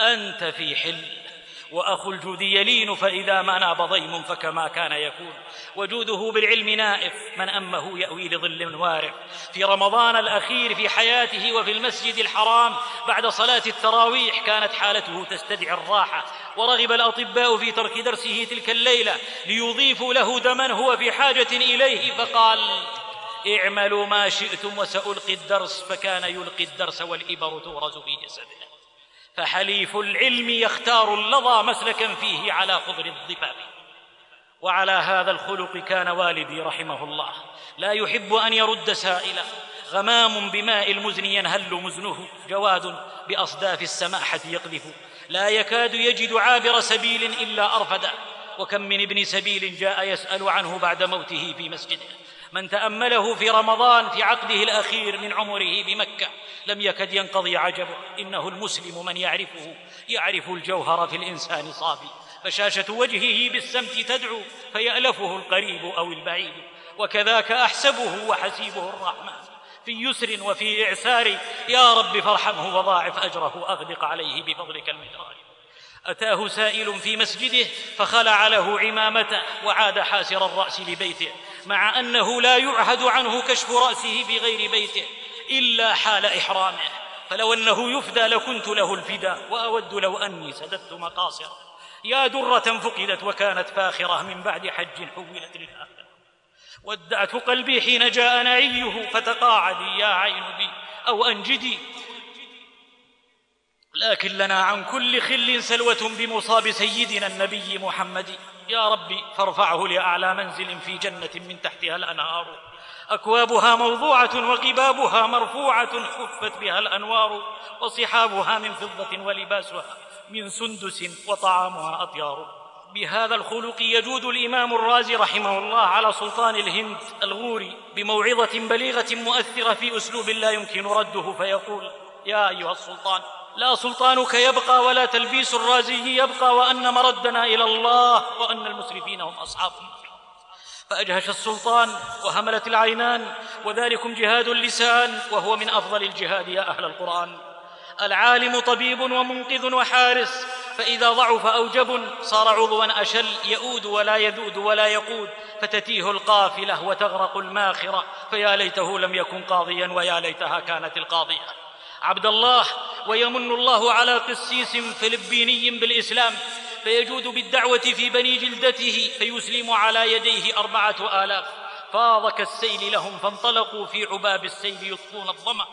أنت في حل. وأخو الجود يلين فإذا ما ناب ضيم فكما كان يكون. وجوده بالعلم نائف من أمه يأوي لظل وارع في رمضان الأخير في حياته وفي المسجد الحرام بعد صلاة التراويح كانت حالته تستدعي الراحة. ورغب الأطباء في ترك درسه تلك الليلة ليضيفوا له دما هو في حاجة إليه فقال اعملوا ما شئتم وسألقي الدرس. فكان يلقي الدرس والإبر تغرز في جسده. فحليف العلم يختار اللظى مسلكا فيه على خضر الضفاف. وعلى هذا الخلق كان والدي رحمه الله. لا يحب أن يرد سائلا. غمام بماء المزن ينهل مزنه. جواد بأصداف السماحة يقذف. لا يكاد يجد عابر سبيل إلا ارفده وكم من ابن سبيل جاء يسأل عنه بعد موته في مسجده. من تأمله في رمضان في عقده الأخير من عمره بمكة لم يكد ينقضي عجبه. إنه المسلم من يعرفه يعرف الجوهر في الإنسان صافي. بشاشه وجهه بالسمت تدعو فيألفه القريب أو البعيد. وكذاك أحسبه وحسيبه الرحمن. في يسر وفي إعسار يا رب فارحمه وضاعف أجره اغدق عليه بفضلك المدرار. أتاه سائل في مسجده فخلع له عمامته وعاد حاسر الرأس لبيته. مع أنه لا يعهد عنه كشف رأسه بغير بيته إلا حال إحرامه. فلو أنه يفدى لكنت له الفداء وأود لو أني سددت مقاصره. يا درة فقدت وكانت فاخرة من بعد حج حولت للآخرة. ودعت قلبي حين جاء نعيه فتقاعدي يا عين بي أو أنجدي لكن لنا عن كل خل سلوة بمصاب سيدنا النبي محمد. يا ربي فارفعه لأعلى منزل في جنة من تحتها الأنهار. أكوابها موضوعة وقبابها مرفوعة حفت بها الأنوار. وصحابها من فضة ولباسها من سندس وطعامها أطيار. بهذا الخلق يجود الإمام الرازي رحمه الله على سلطان الهند الغوري بموعظة بليغة مؤثرة في أسلوب لا يمكن رده فيقول يا أيها السلطان لا سلطانك يبقى ولا تلبيس الرازي يبقى وأن مردنا إلى الله وأن المسرفين هم أصحاب النار. فأجهش السلطان وهملت العينان وذلكم جهاد اللسان وهو من أفضل الجهاد يا أهل القرآن. العالم طبيب ومنقذ وحارس فإذا ضعف أو جبن صار عضوا أشل يؤود ولا يذود ولا يقود فتتيه القافلة وتغرق الماخرة فيا ليته لم يكن قاضيا ويا ليتها كانت القاضية. عبد الله ويمن الله على قسيس فلبيني بالإسلام فيجود بالدعوة في بني جلدته فيسلم على يديه أربعة آلاف. فاض كالسيل لهم فانطلقوا في عباب السيل يطفون الظمأ.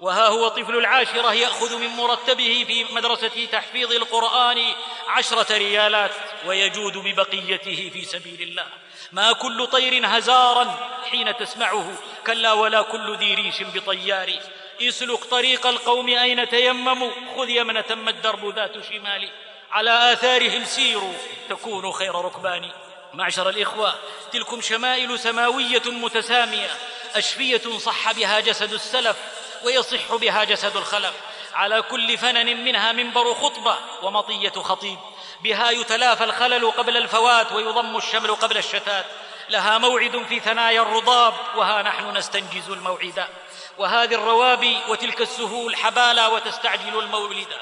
وها هو طفل العاشرة يأخذ من مرتبه في مدرسة تحفيظ القرآن عشرة ريالات ويجود ببقيته في سبيل الله. ما كل طير هزارا حين تسمعه كلا ولا كل ذي ريش بطيار. اسلك طريق القوم أين تيمموا؟ خذ يمنة ما الدرب ذات شمال على آثارهم سيروا تكونوا خير ركبان معشر الإخوة تلكم شمائل سماوية متسامية. أشفية صح بها جسد السلف ويصح بها جسد الخلف. على كل فنن منها منبر خطبة ومطية خطيب. بها يتلافى الخلل قبل الفوات ويضم الشمل قبل الشتات. لها موعد في ثنايا الرضاب وها نحن نستنجز الموعدا. وهذه الروابي وتلك السهول حبالا وتستعجل المولدا.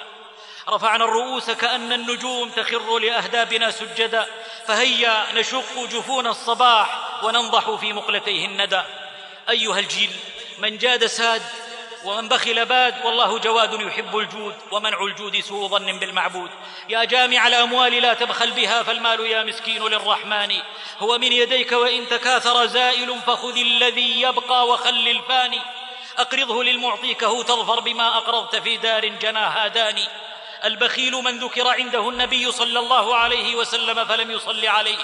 رفعنا الرؤوس كأن النجوم تخر لأهدابنا سجدا. فهيا نشق جفون الصباح وننضح في مقلتيه الندى. أيها الجيل من جاد ساد ومن بخل باد والله جواد يحب الجود ومنع الجود سوء ظن بالمعبود. يا جامع الأموال لا تبخل بها فالمال يا مسكين للرحمن. هو من يديك وإن تكاثر زائل فخذ الذي يبقى وخل الفاني. أقرضه للمعطيكه تظفر بما أقرضت في دار جناها داني البخيل من ذكر عنده النبي صلى الله عليه وسلم فلم يصل عليه.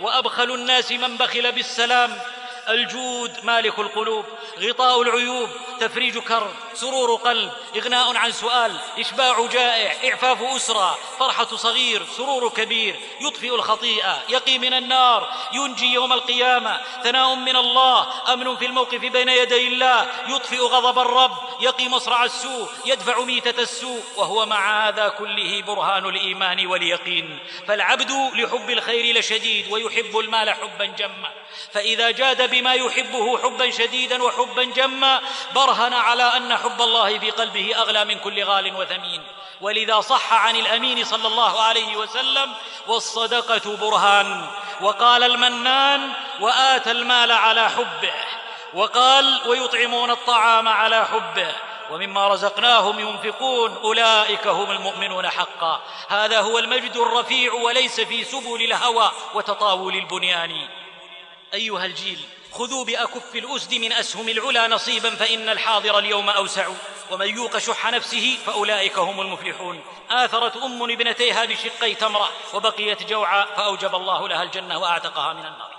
وأبخل الناس من بخل بالسلام الجود مالك القلوب غطاء العيوب تفريج كرب سرور قلب إغناء عن سؤال إشباع جائع إعفاف أسرة فرحة صغير سرور كبير يطفئ الخطيئة يقي من النار ينجي يوم القيامة ثناء من الله أمن في الموقف بين يدي الله يطفئ غضب الرب. يقي مصرع السوء يدفع ميتة السوء وهو مع هذا كله برهان الإيمان واليقين. فالعبد لحب الخير لشديد ويحب المال حبا جما. فإذا جاد بما يحبه حبا شديدا وحبا جما برهن على أن حب الله في قلبه أغلى من كل غال وثمين. ولذا صح عن الأمين صلى الله عليه وسلم والصدقة برهان. وقال المنان وآتى المال على حبه وقال ويطعمون الطعام على حبه ومما رزقناهم ينفقون أولئك هم المؤمنون حقا. هذا هو المجد الرفيع وليس في سبل الهوى وتطاول البنيان. أيها الجيل خذوا بأكف الأسد من أسهم العلا نصيبا فإن الحاضر اليوم أوسع. ومن يوق شح نفسه فأولئك هم المفلحون. آثرت أم ابنتيها بشقي تمرة وبقيت جوعا فأوجب الله لها الجنة وأعتقها من النار.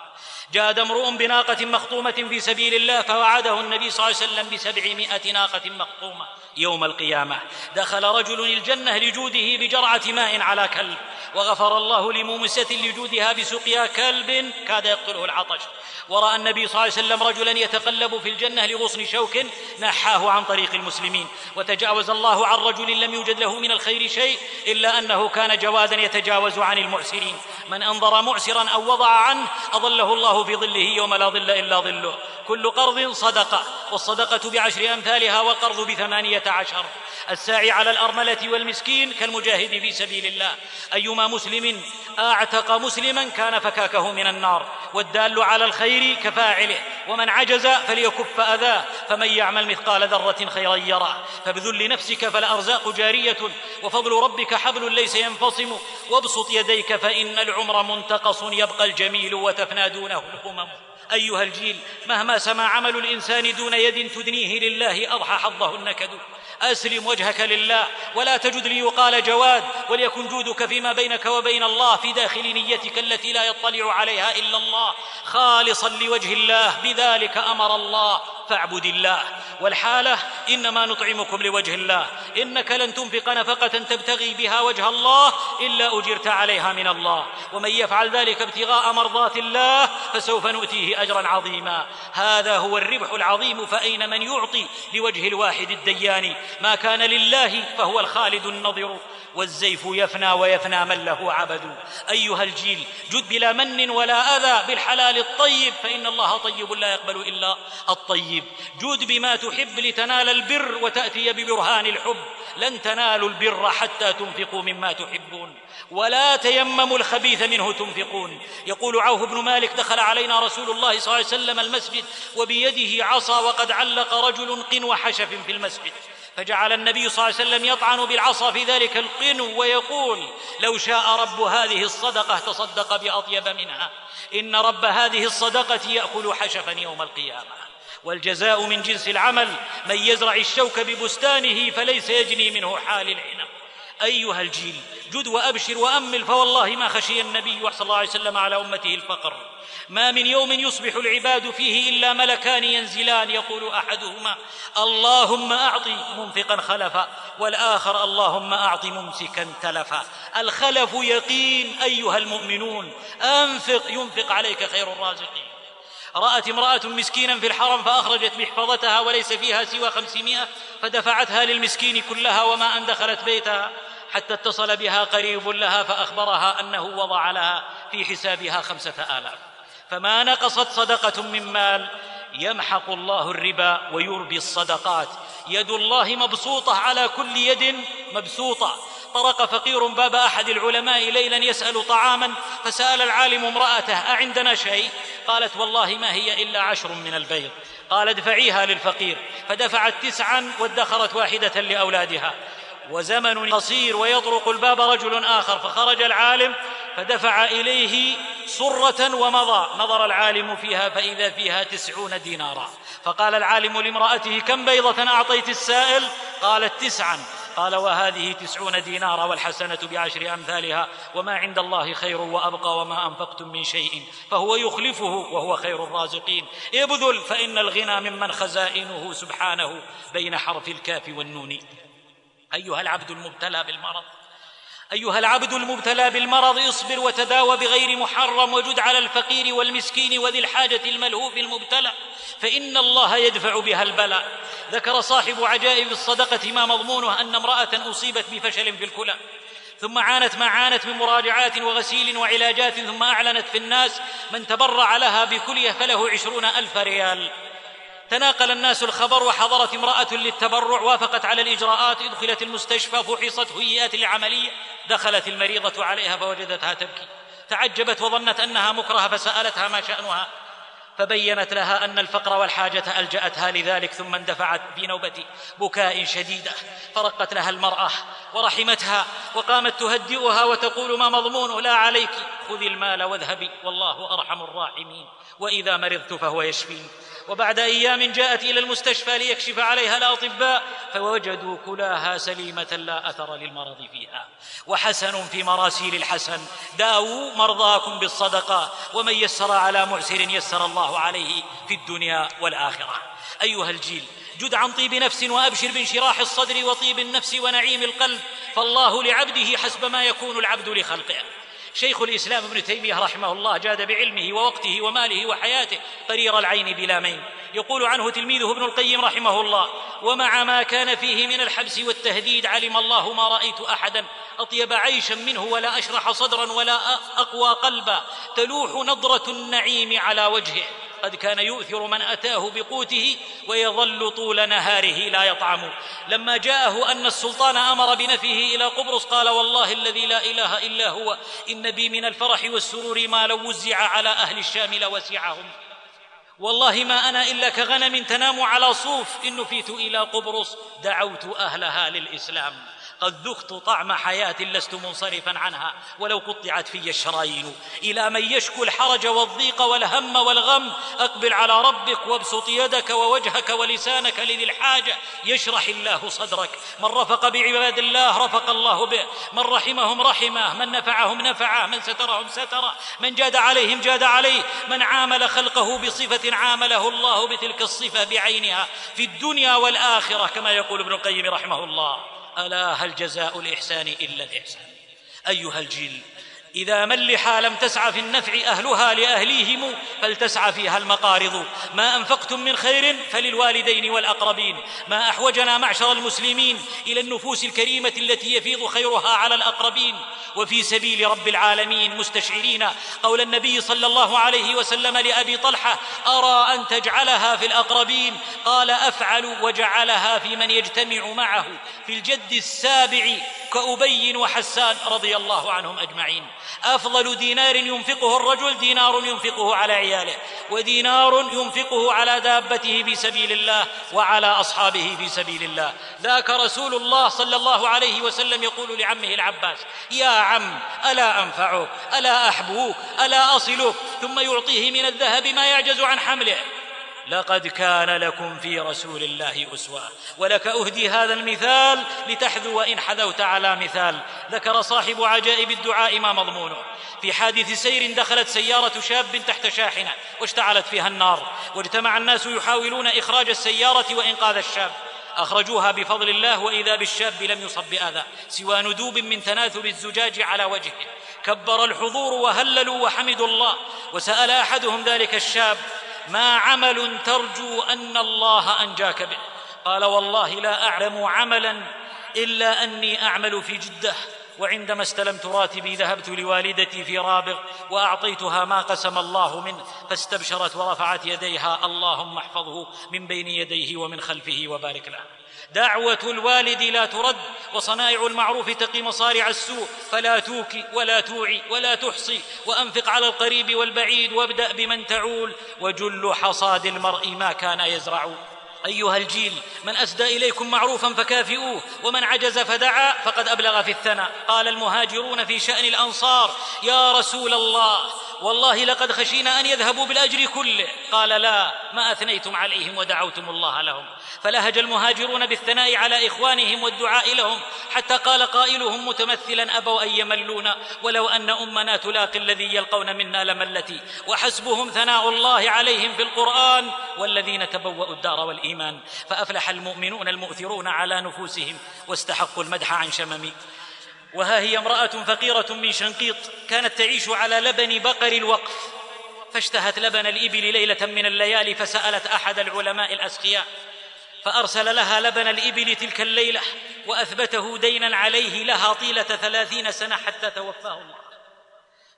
جاد امرؤ بناقة مخطومة في سبيل الله فوعده النبي صلى الله عليه وسلم بسبعمائة ناقة مخطومة يوم القيامة. دخل رجل الجنة لجوده بجرعة ماء على كلب وغفر الله لمومسة لجودها بسقيا كلب كاد يقتله العطش. ورأى النبي صلى الله عليه وسلم رجلا يتقلب في الجنة لغصن شوك نحاه عن طريق المسلمين. وتجاوز الله عن رجل لم يوجد له من الخير شيء إلا أنه كان جوادا يتجاوز عن المعسرين. من أنظر معسرا أو وضع عنه أظله الله في ظله يوم لا ظل إلا ظله. كل قرض صدقة والصدقة بعشر أمثالها والقرض بثمانية عشر. الساعي على الأرملة والمسكين كالمجاهد في سبيل الله. أيما مسلم أعتق مسلما كان فكاكه من النار. والدال على الخير كفاعله. ومن عجز فليكف أذاه. فمن يعمل مثقال ذرة خيرا يره فبذل نفسك فالأرزاق جارية. وفضل ربك حبل ليس ينفصم. وابسط يديك فإن العمر منتقص. يبقى الجميل وتفنى دونه. الأمم أيها الجيل مهما سما عمل الإنسان دون يد تدنيه لله أضحى حظه النكد. أسلم وجهك لله ولا تجد ليقال جواد وليكن جودك فيما بينك وبين الله في داخل نيتك التي لا يطلع عليها إلا الله. خالصا لوجه الله بذلك أمر الله فاعبد الله. والحالة إنما نطعمكم لوجه الله. إنك لن تنفق نفقة تبتغي بها وجه الله إلا أجرت عليها من الله. ومن يفعل ذلك ابتغاء مرضات الله فسوف نؤتيه أجرا عظيما. هذا هو الربح العظيم فأين من يعطي؟ لوجه الواحد الديان ما كان لله فهو الخالد النظر والزيف يفنى ويفنى من له عبد. أيها الجيل جد بلا من ولا أذى بالحلال الطيب فإن الله طيب لا يقبل إلا الطيب. جود بما تحب لتنال البر وتأتي ببرهان الحب. لن تنالوا البر حتى تنفقوا مما تحبون. ولا تيمموا الخبيث منه تنفقون. يقول عوف بن مالك دخل علينا رسول الله صلى الله عليه وسلم المسجد وبيده عصا وقد علق رجل قنو حشف في المسجد. فجعل النبي صلى الله عليه وسلم يطعن بالعصا في ذلك القنو ويقول لو شاء رب هذه الصدقة تصدق بأطيب منها. إن رب هذه الصدقة يأكل حشفا يوم القيامة. والجزاء من جنس العمل من يزرع الشوك ببستانه فليس يجني منه حال العنب. أيها الجيل جد وأبشر وأمل فوالله ما خشي النبي صلى الله عليه وسلم على أمته الفقر. ما من يوم يصبح العباد فيه إلا ملكان ينزلان يقول أحدهما اللهم أعط منفقا خلفا والآخر اللهم أعط ممسكا تلفا. الخلف يقين أيها المؤمنون أنفق ينفق عليك خير الرازقين. رأت امرأة مسكينا في الحرم فأخرجت محفظتها وليس فيها سوى خمسمائة فدفعتها للمسكين كلها وما أن دخلت بيتها. حتى اتصل بها قريب لها فأخبرها أنه وضع لها في حسابها خمسة آلاف. فما نقصت صدقة من مال يمحق الله الربا ويربي الصدقات. يد الله مبسوطة على كل يد مبسوطة. طرق فقير باب أحد العلماء ليلا يسأل طعاما فسأل العالم امرأته أعندنا شيء؟ قالت والله ما هي إلا عشر من البيض. قال ادفعيها للفقير. فدفعت تسعا وادخرت واحدة لأولادها. وزمن قصير ويطرق الباب رجل آخر فخرج العالم فدفع إليه صره ومضى. نظر العالم فيها فإذا فيها تسعون دينارا. فقال العالم لامرأته كم بيضة أعطيت السائل؟ قالت تسعا. قال وهذه تسعون دينارا والحسنة بعشر أمثالها وما عند الله خير وأبقى وما أنفقتم من شيء. فهو يخلفه وهو خير الرازقين. ابذل فإن الغنى ممن خزائنه سبحانه بين حرف الكاف والنون. أيها العبد المبتلى بالمرض. أيها العبد المبتلى بالمرض اصبر وتداوى بغير محرم وجد على الفقير والمسكين وذي الحاجة الملهوف المبتلى فإن الله يدفع بها البلاء. ذكر صاحب عجائب الصدقة ما مضمونه أن امرأة أصيبت بفشل في الكلى ثم عانت ما عانت من مراجعات وغسيل وعلاجات ثم أعلنت في الناس من تبرع لها بكلية فله عشرون ألف ريال. تناقل الناس الخبر وحضرت امرأة للتبرع وافقت على الإجراءات إدخلت المستشفى فحصت هيئات العملية دخلت المريضة عليها فوجدتها تبكي. تعجبت وظنت أنها مكرهة فسألتها ما شأنها. فبينت لها أن الفقر والحاجة ألجأتها لذلك ثم اندفعت بنوبة بكاء شديدة. فرقت لها المرأة ورحمتها وقامت تهدئها وتقول ما مضمونه لا عليك. خذي المال واذهبي والله أرحم الراحمين. وإذا مرضت فهو يشفين وبعد أيام جاءت إلى المستشفى ليكشف عليها الأطباء فوجدوا كلاها سليمة لا أثر للمرض فيها. وحسن في مراسيل الحسن. داووا مرضاكم بالصدقة ومن يسر على معسر يسر الله عليه في الدنيا والآخرة. أيها الجيل جد عن طيب نفس وأبشر بانشراح الصدر وطيب النفس ونعيم القلب فالله لعبده حسب ما يكون العبد لخلقه. شيخ الإسلام ابن تيمية رحمه الله جاد بعلمه ووقته وماله وحياته قرير العين بلا مين يقول عنه تلميذه ابن القيم رحمه الله ومع ما كان فيه من الحبس والتهديد علم الله ما رأيت أحدا. أطيب عيشا منه ولا أشرح صدرا ولا أقوى قلبا. تلوح نضرة النعيم على وجهه. قد كان يؤثر من أتاه بقوته ويظل طول نهاره لا يطعم. لما جاءه أن السلطان أمر بنفيه إلى قبرص قال والله الذي لا إله إلا هو إن بي من الفرح والسرور ما لو وزع على أهل الشام لوسعهم. والله ما أنا إلا كغنم تنام على صوف إن نفيت إلى قبرص دعوت أهلها للإسلام. قد ذقت طعم حياة لست منصرفا عنها ولو قطعت في الشرايين إلى من يشكو الحرج والضيق والهم والغم أقبل على ربك وابسط يدك ووجهك ولسانك لذي الحاجة. يشرح الله صدرك. من رفق بعباد الله رفق الله به. من رحمهم رحمه. من نفعهم نفعه. من سترهم سترة. من جاد عليهم جاد عليه. من عامل خلقه بصفة عامله الله بتلك الصفة بعينها. في الدنيا والآخرة كما يقول ابن القيم رحمه الله. ألا هل جزاء الإحسان إلا الإحسان؟ أيها الجيل إذا ملحا لم تسع في النفع أهلها لأهليهم فلتسعى فيها المقارض. ما أنفقتم من خير فللوالدين والأقربين. ما أحوجنا معشر المسلمين إلى النفوس الكريمة التي يفيض خيرها على الأقربين. وفي سبيل رب العالمين مستشعرين. قول النبي صلى الله عليه وسلم لأبي طلحة أرى أن تجعلها في الأقربين؟ قال أفعل وجعلها في من يجتمع معه في الجد السابع. كأبي وحسان رضي الله عنهم أجمعين. أفضل دينار ينفقه الرجل دينار ينفقه على عياله ودينار ينفقه على دابته في سبيل الله وعلى أصحابه في سبيل الله. ذاك رسول الله صلى الله عليه وسلم يقول لعمه العباس يا عم ألا أنفعك ألا أحبوك ألا أصلك. ثم يعطيه من الذهب ما يعجز عن حمله. لقد كان لكم في رسول الله أسوة. ولك أهدي هذا المثال لتحذو ان حذوت على مثال. ذكر صاحب عجائب الدعاء ما مضمونه. في حادث سير دخلت سيارة شاب تحت شاحنة واشتعلت فيها النار. واجتمع الناس يحاولون إخراج السيارة وإنقاذ الشاب. أخرجوها بفضل الله وإذا بالشاب لم يصب بأذى. سوى ندوب من تناثر الزجاج على وجهه. كبر الحضور وهللوا وحمدوا الله. وسأل أحدهم ذلك الشاب ما عمل ترجو أن الله أنجاك به. قال والله لا أعلم عملا إلا أني أعمل في جدة وعندما استلمت راتبي ذهبت لوالدتي في رابغ وأعطيتها ما قسم الله منه فاستبشرت ورفعت يديها اللهم احفظه من بين يديه ومن خلفه وبارك له. دعوة الوالد لا ترد وصنائع المعروف تقي مصارع السوء فلا توكي ولا توعي ولا تحصي وأنفق على القريب والبعيد وابدأ بمن تعول وجل حصاد المرء ما كان يزرع. أيها الجيل من أسدى إليكم معروفا فكافئوه ومن عجز فدعا فقد أبلغ في الثناء. قال المهاجرون في شأن الأنصار يا رسول الله والله لقد خشينا أن يذهبوا بالأجر كله. قال لا ما أثنيتم عليهم ودعوتم الله لهم. فلهج المهاجرون بالثناء على إخوانهم والدعاء لهم. حتى قال قائلهم متمثلا أبوا أن يملونا. ولو أن أمنا تلاقي الذي يلقون منا لملتي. وحسبهم ثناء الله عليهم في القرآن. والذين تبوأوا الدار والإيمان. فأفلح المؤمنون المؤثرون على نفوسهم. واستحقوا المدح عن شمم وها هي امرأة فقيرة من شنقيط كانت تعيش على لبن بقر الوقف. فاشتهت لبن الإبل ليلة من الليالي فسألت أحد العلماء الأسقياء فأرسل لها لبن الإبل تلك الليلة وأثبته دينا عليه لها طيلة ثلاثين سنة حتى توفاه الله.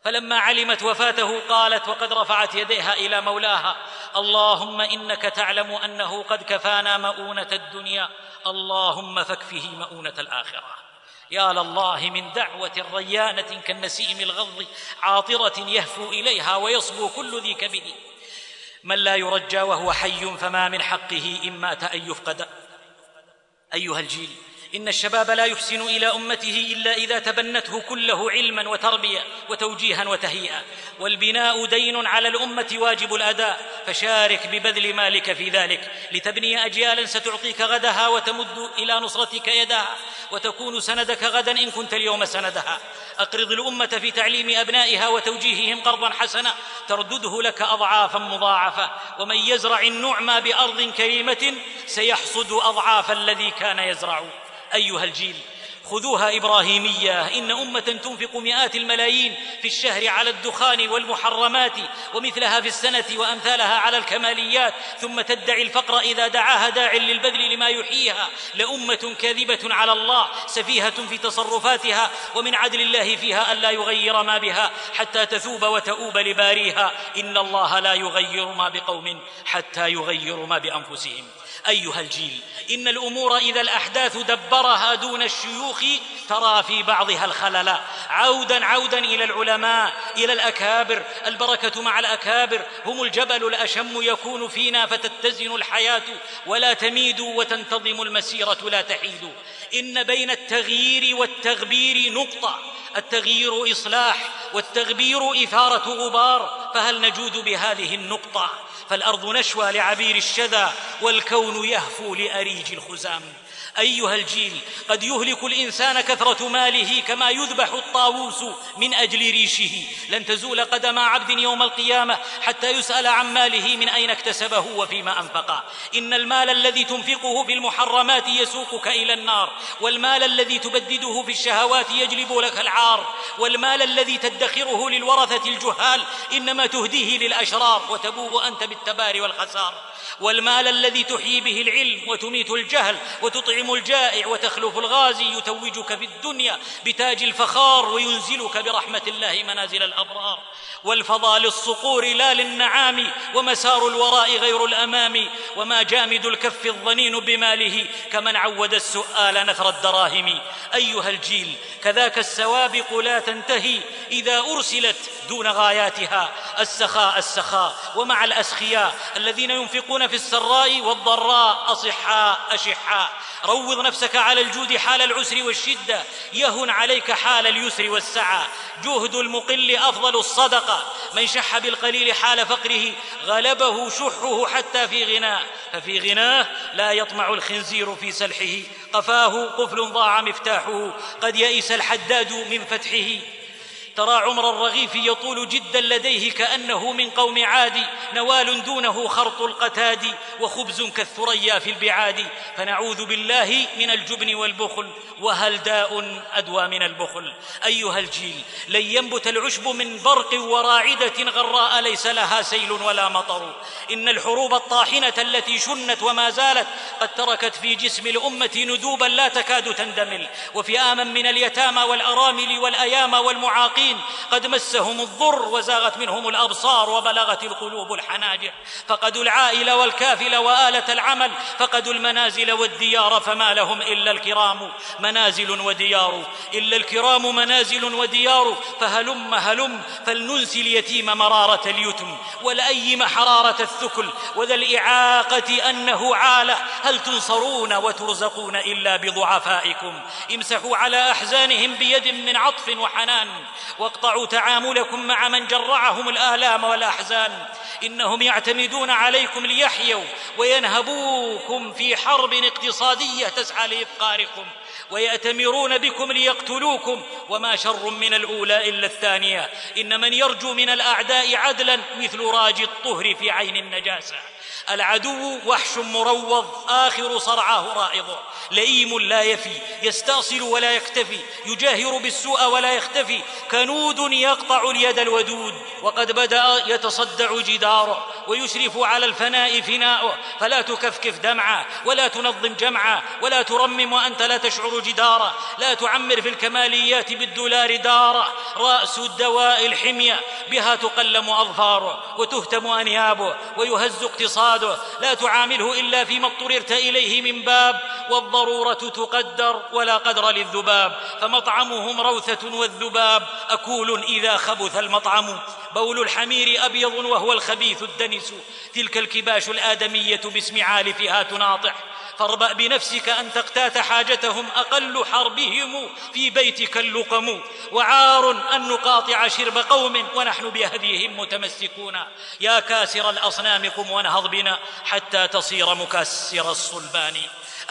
فلما علمت وفاته قالت وقد رفعت يديها إلى مولاها اللهم إنك تعلم أنه قد كفانا مؤونة الدنيا اللهم فاكفه مؤونة الآخرة. يا لله من دعوة ريانة كالنسيم الغض عاطرة يهفو إليها ويصبو كل ذي كبد من لا يرجى وهو حي فما من حقه إن مات أن يفقد. أيها الجيل إن الشباب لا يحسن إلى أمته إلا إذا تبنته كله علما وتربية وتوجيها وتهيئة. والبناء دين على الأمة واجب الأداء. فشارك ببذل مالك في ذلك. لتبني أجيالا ستعطيك غدها وتمد إلى نصرتك يدها. وتكون سندك غدا إن كنت اليوم سندها. أقرض الأمة في تعليم أبنائها وتوجيههم قرضا حسنا. تردده لك أضعافا مضاعفة. ومن يزرع النعمى بأرض كريمة سيحصد أضعاف الذي كان يزرع. أيها الجيل خذوها إبراهيمية إن أمة تنفق مئات الملايين في الشهر على الدخان والمحرمات ومثلها في السنة وأمثالها على الكماليات ثم تدعي الفقر إذا دعاها داع للبذل لما يحييها. لأمة كاذبة على الله سفيهة في تصرفاتها ومن عدل الله فيها الا يغير ما بها حتى تثوب وتؤوب لباريها. إن الله لا يغير ما بقوم حتى يغيروا ما بأنفسهم. أيها الجيل إن الأمور إذا الأحداث دبرها دون الشيوخ ترى في بعضها الخلل. عودا عودا إلى العلماء إلى الأكابر. البركة مع الأكابر. هم الجبل الأشم يكون فينا فتتزن الحياة. ولا تميد وتنتظم المسيرة لا تحيد. إن بين التغيير والتغبير نقطة. التغيير إصلاح والتغبير إثارة غبار. فهل نجود بهذه النقطة؟ فالأرض نشوى لعبير الشذا والكون يهفو لأريج الخزام. أيها الجيل قد يهلك الإنسان كثرة ماله كما يذبح الطاووس من أجل ريشه. لن تزول قدم عبد يوم القيامة حتى يسأل عن ماله من أين اكتسبه وفيما أنفقه. إن المال الذي تنفقه في المحرمات يسوقك إلى النار والمال الذي تبدده في الشهوات يجلب لك العار والمال الذي تدخره للورثة الجهال إنما تهديه للأشرار وتبوء أنت بالتبار والخسار. والمال الذي تحيي به العلم وتميت الجهل وتطعم الجائع وتخلف الغازي يتوجك في الدنيا بتاج الفخار وينزلك برحمة الله منازل الأبرار. والفضى للصقور لا للنعام ومسار الوراء غير الأمام. وما جامد الكف الظنين بماله كمن عود السؤال نثر الدراهم. أيها الجيل كذاك السوابق لا تنتهي إذا أرسلت دون غاياتها السخاء السخاء. ومع الأسخياء الذين ينفقون في السراء والضراء أصحاء أشحاء. روض نفسك على الجود حال العسر والشدة. يهن عليك حال اليسر والسعة. جهد المقل أفضل الصدقة. من شح بالقليل حال فقره غلبه شحه حتى في غناه ففي غناه لا يطمع الخنزير في سلحه. قفاه قفل ضاع مفتاحه. قد يئس الحداد من فتحه. ترى عمر الرغيف يطول جدا لديه كأنه من قوم عاد نوال دونه خرط القتاد وخبز كالثريا في البعاد. فنعوذ بالله من الجبن والبخل وهل داء أدوى من البخل؟ أيها الجيل لن ينبت العشب من برق وراعدة غراء ليس لها سيل ولا مطر. إن الحروب الطاحنة التي شنت وما زالت قد تركت في جسم الأمة ندوبا لا تكاد تندمل. وفئاما من اليتامى والأرامل والايام والمعاقين قد مسهم الضر وزاغت منهم الأبصار وبلغت القلوب الحناجر. فقدوا العائل والكافل وآلة العمل. فقدوا المنازل والديار فما لهم إلا الكرام. منازل وديار. إلا الكرام منازل وديار. فهلم هلم. فلننسي اليتيم مرارة اليتم. ولايم حرارة الثكل. وذا الإعاقة أنه عالة. هل تنصرون وترزقون إلا بضعفائكم؟ امسحوا على أحزانهم بيد من عطف وحنان. واقطعوا تعاملكم مع من جرعهم الآلام والأحزان. إنهم يعتمدون عليكم ليحيوا وينهبوكم في حرب اقتصادية تسعى لإفقاركم ويأتمرون بكم ليقتلوكم. وما شر من الأولى إلا الثانية. إن من يرجو من الأعداء عدلا مثل راجي الطهر في عين النجاسة. العدو وحش مروض آخر صرعاه رائض. لئيم لا يفي يستأصل ولا يكتفي يجاهر بالسوء ولا يختفي. كنود يقطع اليد الودود وقد بدأ يتصدع جداره ويشرف على الفناء فناؤه فلا تكفكف دمعه ولا تنظم جمعه ولا ترمم وأنت لا تشعر جداره لا تعمر في الكماليات بالدولار داره رأس الدواء الحمية بها تقلم أظفاره وتهتم أنيابه ويهز اقتصاده. لا تعامله إلا فيما اضطررت إليه من باب والضرورة تقدر ولا قدر للذباب. فمطعمهم روثة والذباب. أكول إذا خبث المطعم. بول الحمير أبيض وهو الخبيث الدنس. تلك الكباش الآدمية باسم عالفها تناطح. فاربأ بنفسك أن تقتات حاجتهم أقل حربهم في بيتك اللقم. وعار أن نقاطع شرب قوم ونحن بهديهم متمسكون. يا كاسر الأصنام قم وانهض بنا حتى تصير مكسر الصلبان.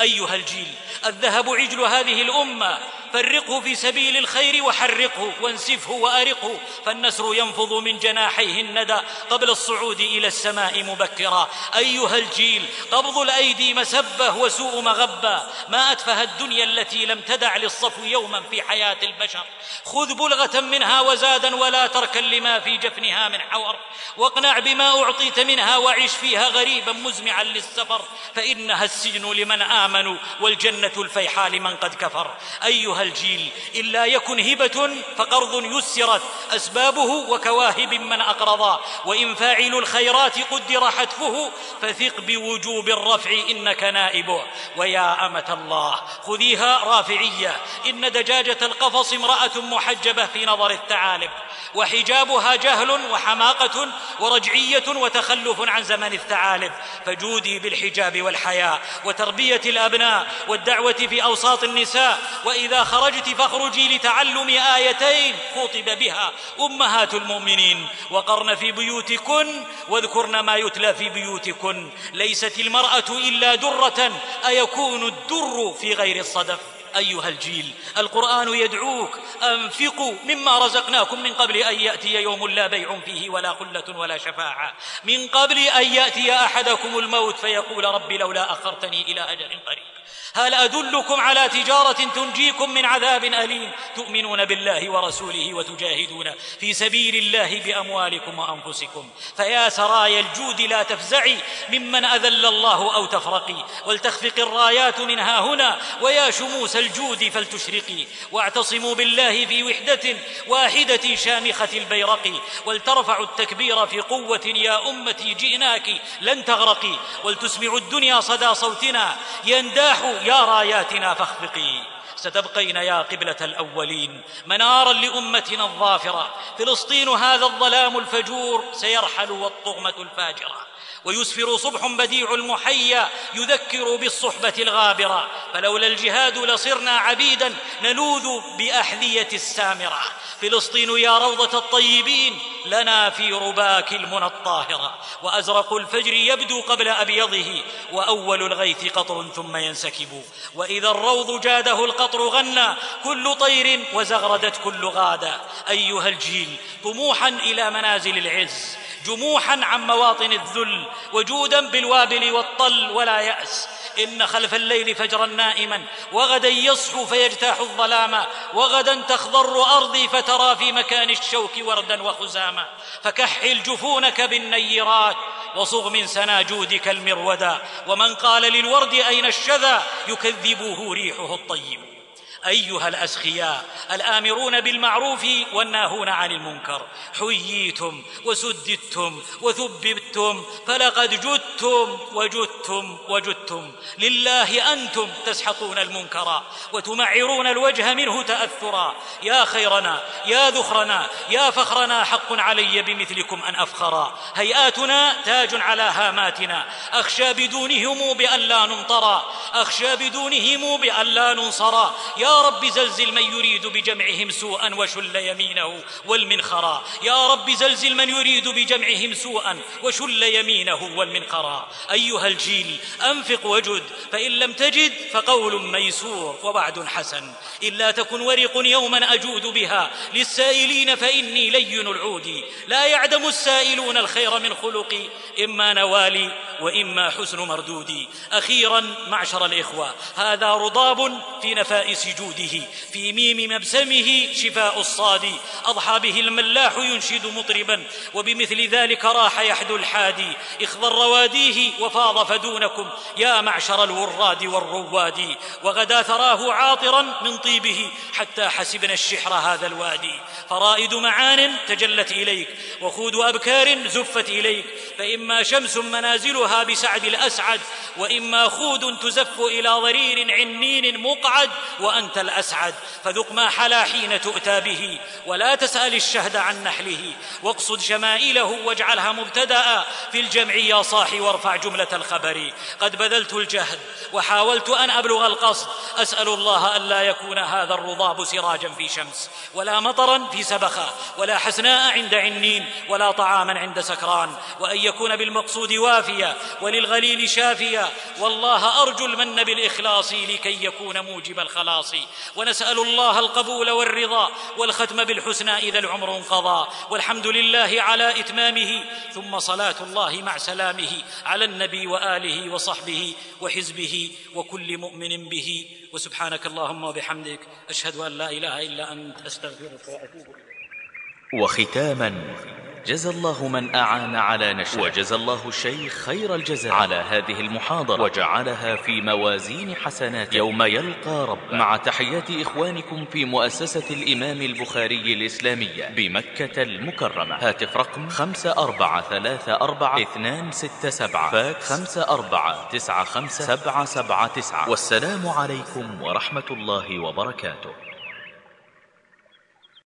أيها الجيل الذهب عجل هذه الأمة. فرقه في سبيل الخير وحرقه وانسفه وأرقه فالنسر ينفض من جناحيه الندى قبل الصعود إلى السماء مبكرا. أيها الجيل قبض الأيدي مسبة وسوء مغبة. ما أتفه الدنيا التي لم تدع للصفو يوما في حياة البشر. خذ بلغة منها وزادا ولا تركا لما في جفنها من حور. واقنع بما أعطيت منها وعش فيها غريبا مزمعا للسفر. فإنها السجن لمن آمنوا والجنة الفيحاء لمن قد كفر. أيها الجيل الا يكن هبة فقرض يسرت أسبابه وكواهب من أقرضا. وإن فاعل الخيرات قدر حتفه فثق بوجوب الرفع إنك نائبه ويا أمة الله خذيها رافعية. إن دجاجة القفص امرأة محجبة في نظر الثعالب. وحجابها جهل وحماقة ورجعية وتخلف عن زمن الثعالب. فجودي بالحجاب والحياء وتربية الأبناء والدعوة في أوساط النساء. وإذا خرجت فاخرجي لتعلم آيتين خطب بها أمهات المؤمنين وقرن في بيوتكن واذكرن ما يتلى في بيوتكن. ليست المرأة إلا درة أيكون الدر في غير الصدف أيها الجيل القرآن يدعوك أنفقوا مما رزقناكم من قبل أن يأتي يوم لا بيع فيه ولا خلة ولا شفاعة. من قبل أن يأتي أحدكم الموت فيقول رب لولا أخرتني إلى أجل قريب. هل أدلكم على تجارة تنجيكم من عذاب أليم؟ تؤمنون بالله ورسوله وتجاهدون في سبيل الله بأموالكم وأنفسكم. فيا سرايا الجود لا تفزعي ممن أذل الله أو تفرقي ولتخفق الرايات منها هنا ويا شموس الجود فلتشرقي. واعتصموا بالله في وحدة واحدة شامخة البيرق ولترفعوا التكبير في قوة يا أمتي جئناك لن تغرقي. ولتسمعوا الدنيا صدى صوتنا ينداح يا راياتنا فاخفقي. ستبقين يا قبلة الأولين. منارا لأمتنا الظافرة. فلسطين هذا الظلام الفجور. سيرحل والطغمة الفاجرة. ويسفر صبح بديع المحيا يذكر بالصحبة الغابرة. فلولا الجهاد لصرنا عبيدا نلوذ بأحذية السامرة. فلسطين يا روضة الطيبين لنا في رباك المنى الطاهرة. وأزرق الفجر يبدو قبل أبيضه وأول الغيث قطر ثم ينسكب. وإذا الروض جاده القطر غنى كل طير وزغردت كل غادة. أيها الجيل طموحا إلى منازل العز. جموحا عن مواطن الذل وجودا بالوابل والطل ولا يأس. إن خلف الليل فجرا نائما وغدا يصحو فيجتاح الظلام وغدا تخضر أرضي فترى في مكان الشوك وردا وخزاما. فكحل جفونك بالنيرات وصغ من سنا جودك المرودا ومن قال للورد أين الشذا يكذبه ريحه الطيب. أيها الاسخياء الآمرون بالمعروف والناهون عن المنكر. حييتم وسددتم وثبتم فلقد جدتم وجدتم وجدتم. لله أنتم تسحقون المنكر وتمعرون الوجه منه تأثرا. يا خيرنا يا ذخرنا يا فخرنا حق علي بمثلكم أن افخرا هيئاتنا تاج على هاماتنا. أخشى بدونهم بأن لا نمطرا أخشى بدونهم بأن لا ننصرا يا رب زلزل من يريد بجمعهم سوءا وشل يمينه والمنخرا يا رب زلزل من يريد بجمعهم سوءا وشل يمينه والمنخرا أيها الجيل أنفق وجد فإن لم تجد فقول ميسور ووعد حسن. الا تكن ورق يوما أجود بها. للسائلين فإني لين العود. لا يعدم السائلون الخير من خلقي إما نوالي وإما حسن مردودي. أخيرا معشر الإخوة هذا رضاب في نفائس جوده في ميم مبسمه شفاء الصاد. أضحى به الملاح ينشد مطربا. وبمثل ذلك راح يحدو الحادي. اخضر رواديه وفاض فدونكم. يا معشر الوراد والرواد. وغدا تراه عاطرا من طيبه. حتى حسبنا الشحر هذا الوادي. فرائد معان تجلت إليك. وخود أبكار زفت إليك. فإما شمس منازلها بسعد الأسعد. وإما خود تزف إلى ضرير عنين مقعد. وانت وأنت الأسعد فذق ما حلا حين تؤتى به. ولا تسأل الشهد عن نحله. واقصد شمائله واجعلها مبتدأ. في الجمع يا صاحي وارفع جملة الخبر. قد بذلت الجهد وحاولت أن أبلغ القصد. أسأل الله ألا يكون هذا الرضاب سراجا في شمس. ولا مطرا في سبخة. ولا حسناء عند عنين. ولا طعاما عند سكران. وأن يكون بالمقصود وافيا. وللغليل شافيا. والله أرجو المن بالإخلاص لكي يكون موجب الخلاص. ونسأل الله القبول والرضا والختم بالحسنى إذا العمر انقضى والحمد لله على إتمامه ثم صلاة الله مع سلامه على النبي وآله وصحبه وحزبه وكل مؤمن به وسبحانك اللهم وبحمدك أشهد أن لا إله إلا أنت أستغفرك وأتوب إليك. وختاما جزى الله من أعان على نشر وجزى الله الشيخ خير الجزاء. على هذه المحاضرة وجعلها في موازين حسنات. يوم يلقى رب. مع تحيات إخوانكم في مؤسسة الإمام البخاري الإسلامية بمكة المكرمة. هاتف رقم خمسة أربعة ثلاثة أربعة اثنان ستة سبعة. فاكس خمسة أربعة تسعة خمسة سبعة سبعة تسعة. والسلام عليكم ورحمة الله وبركاته.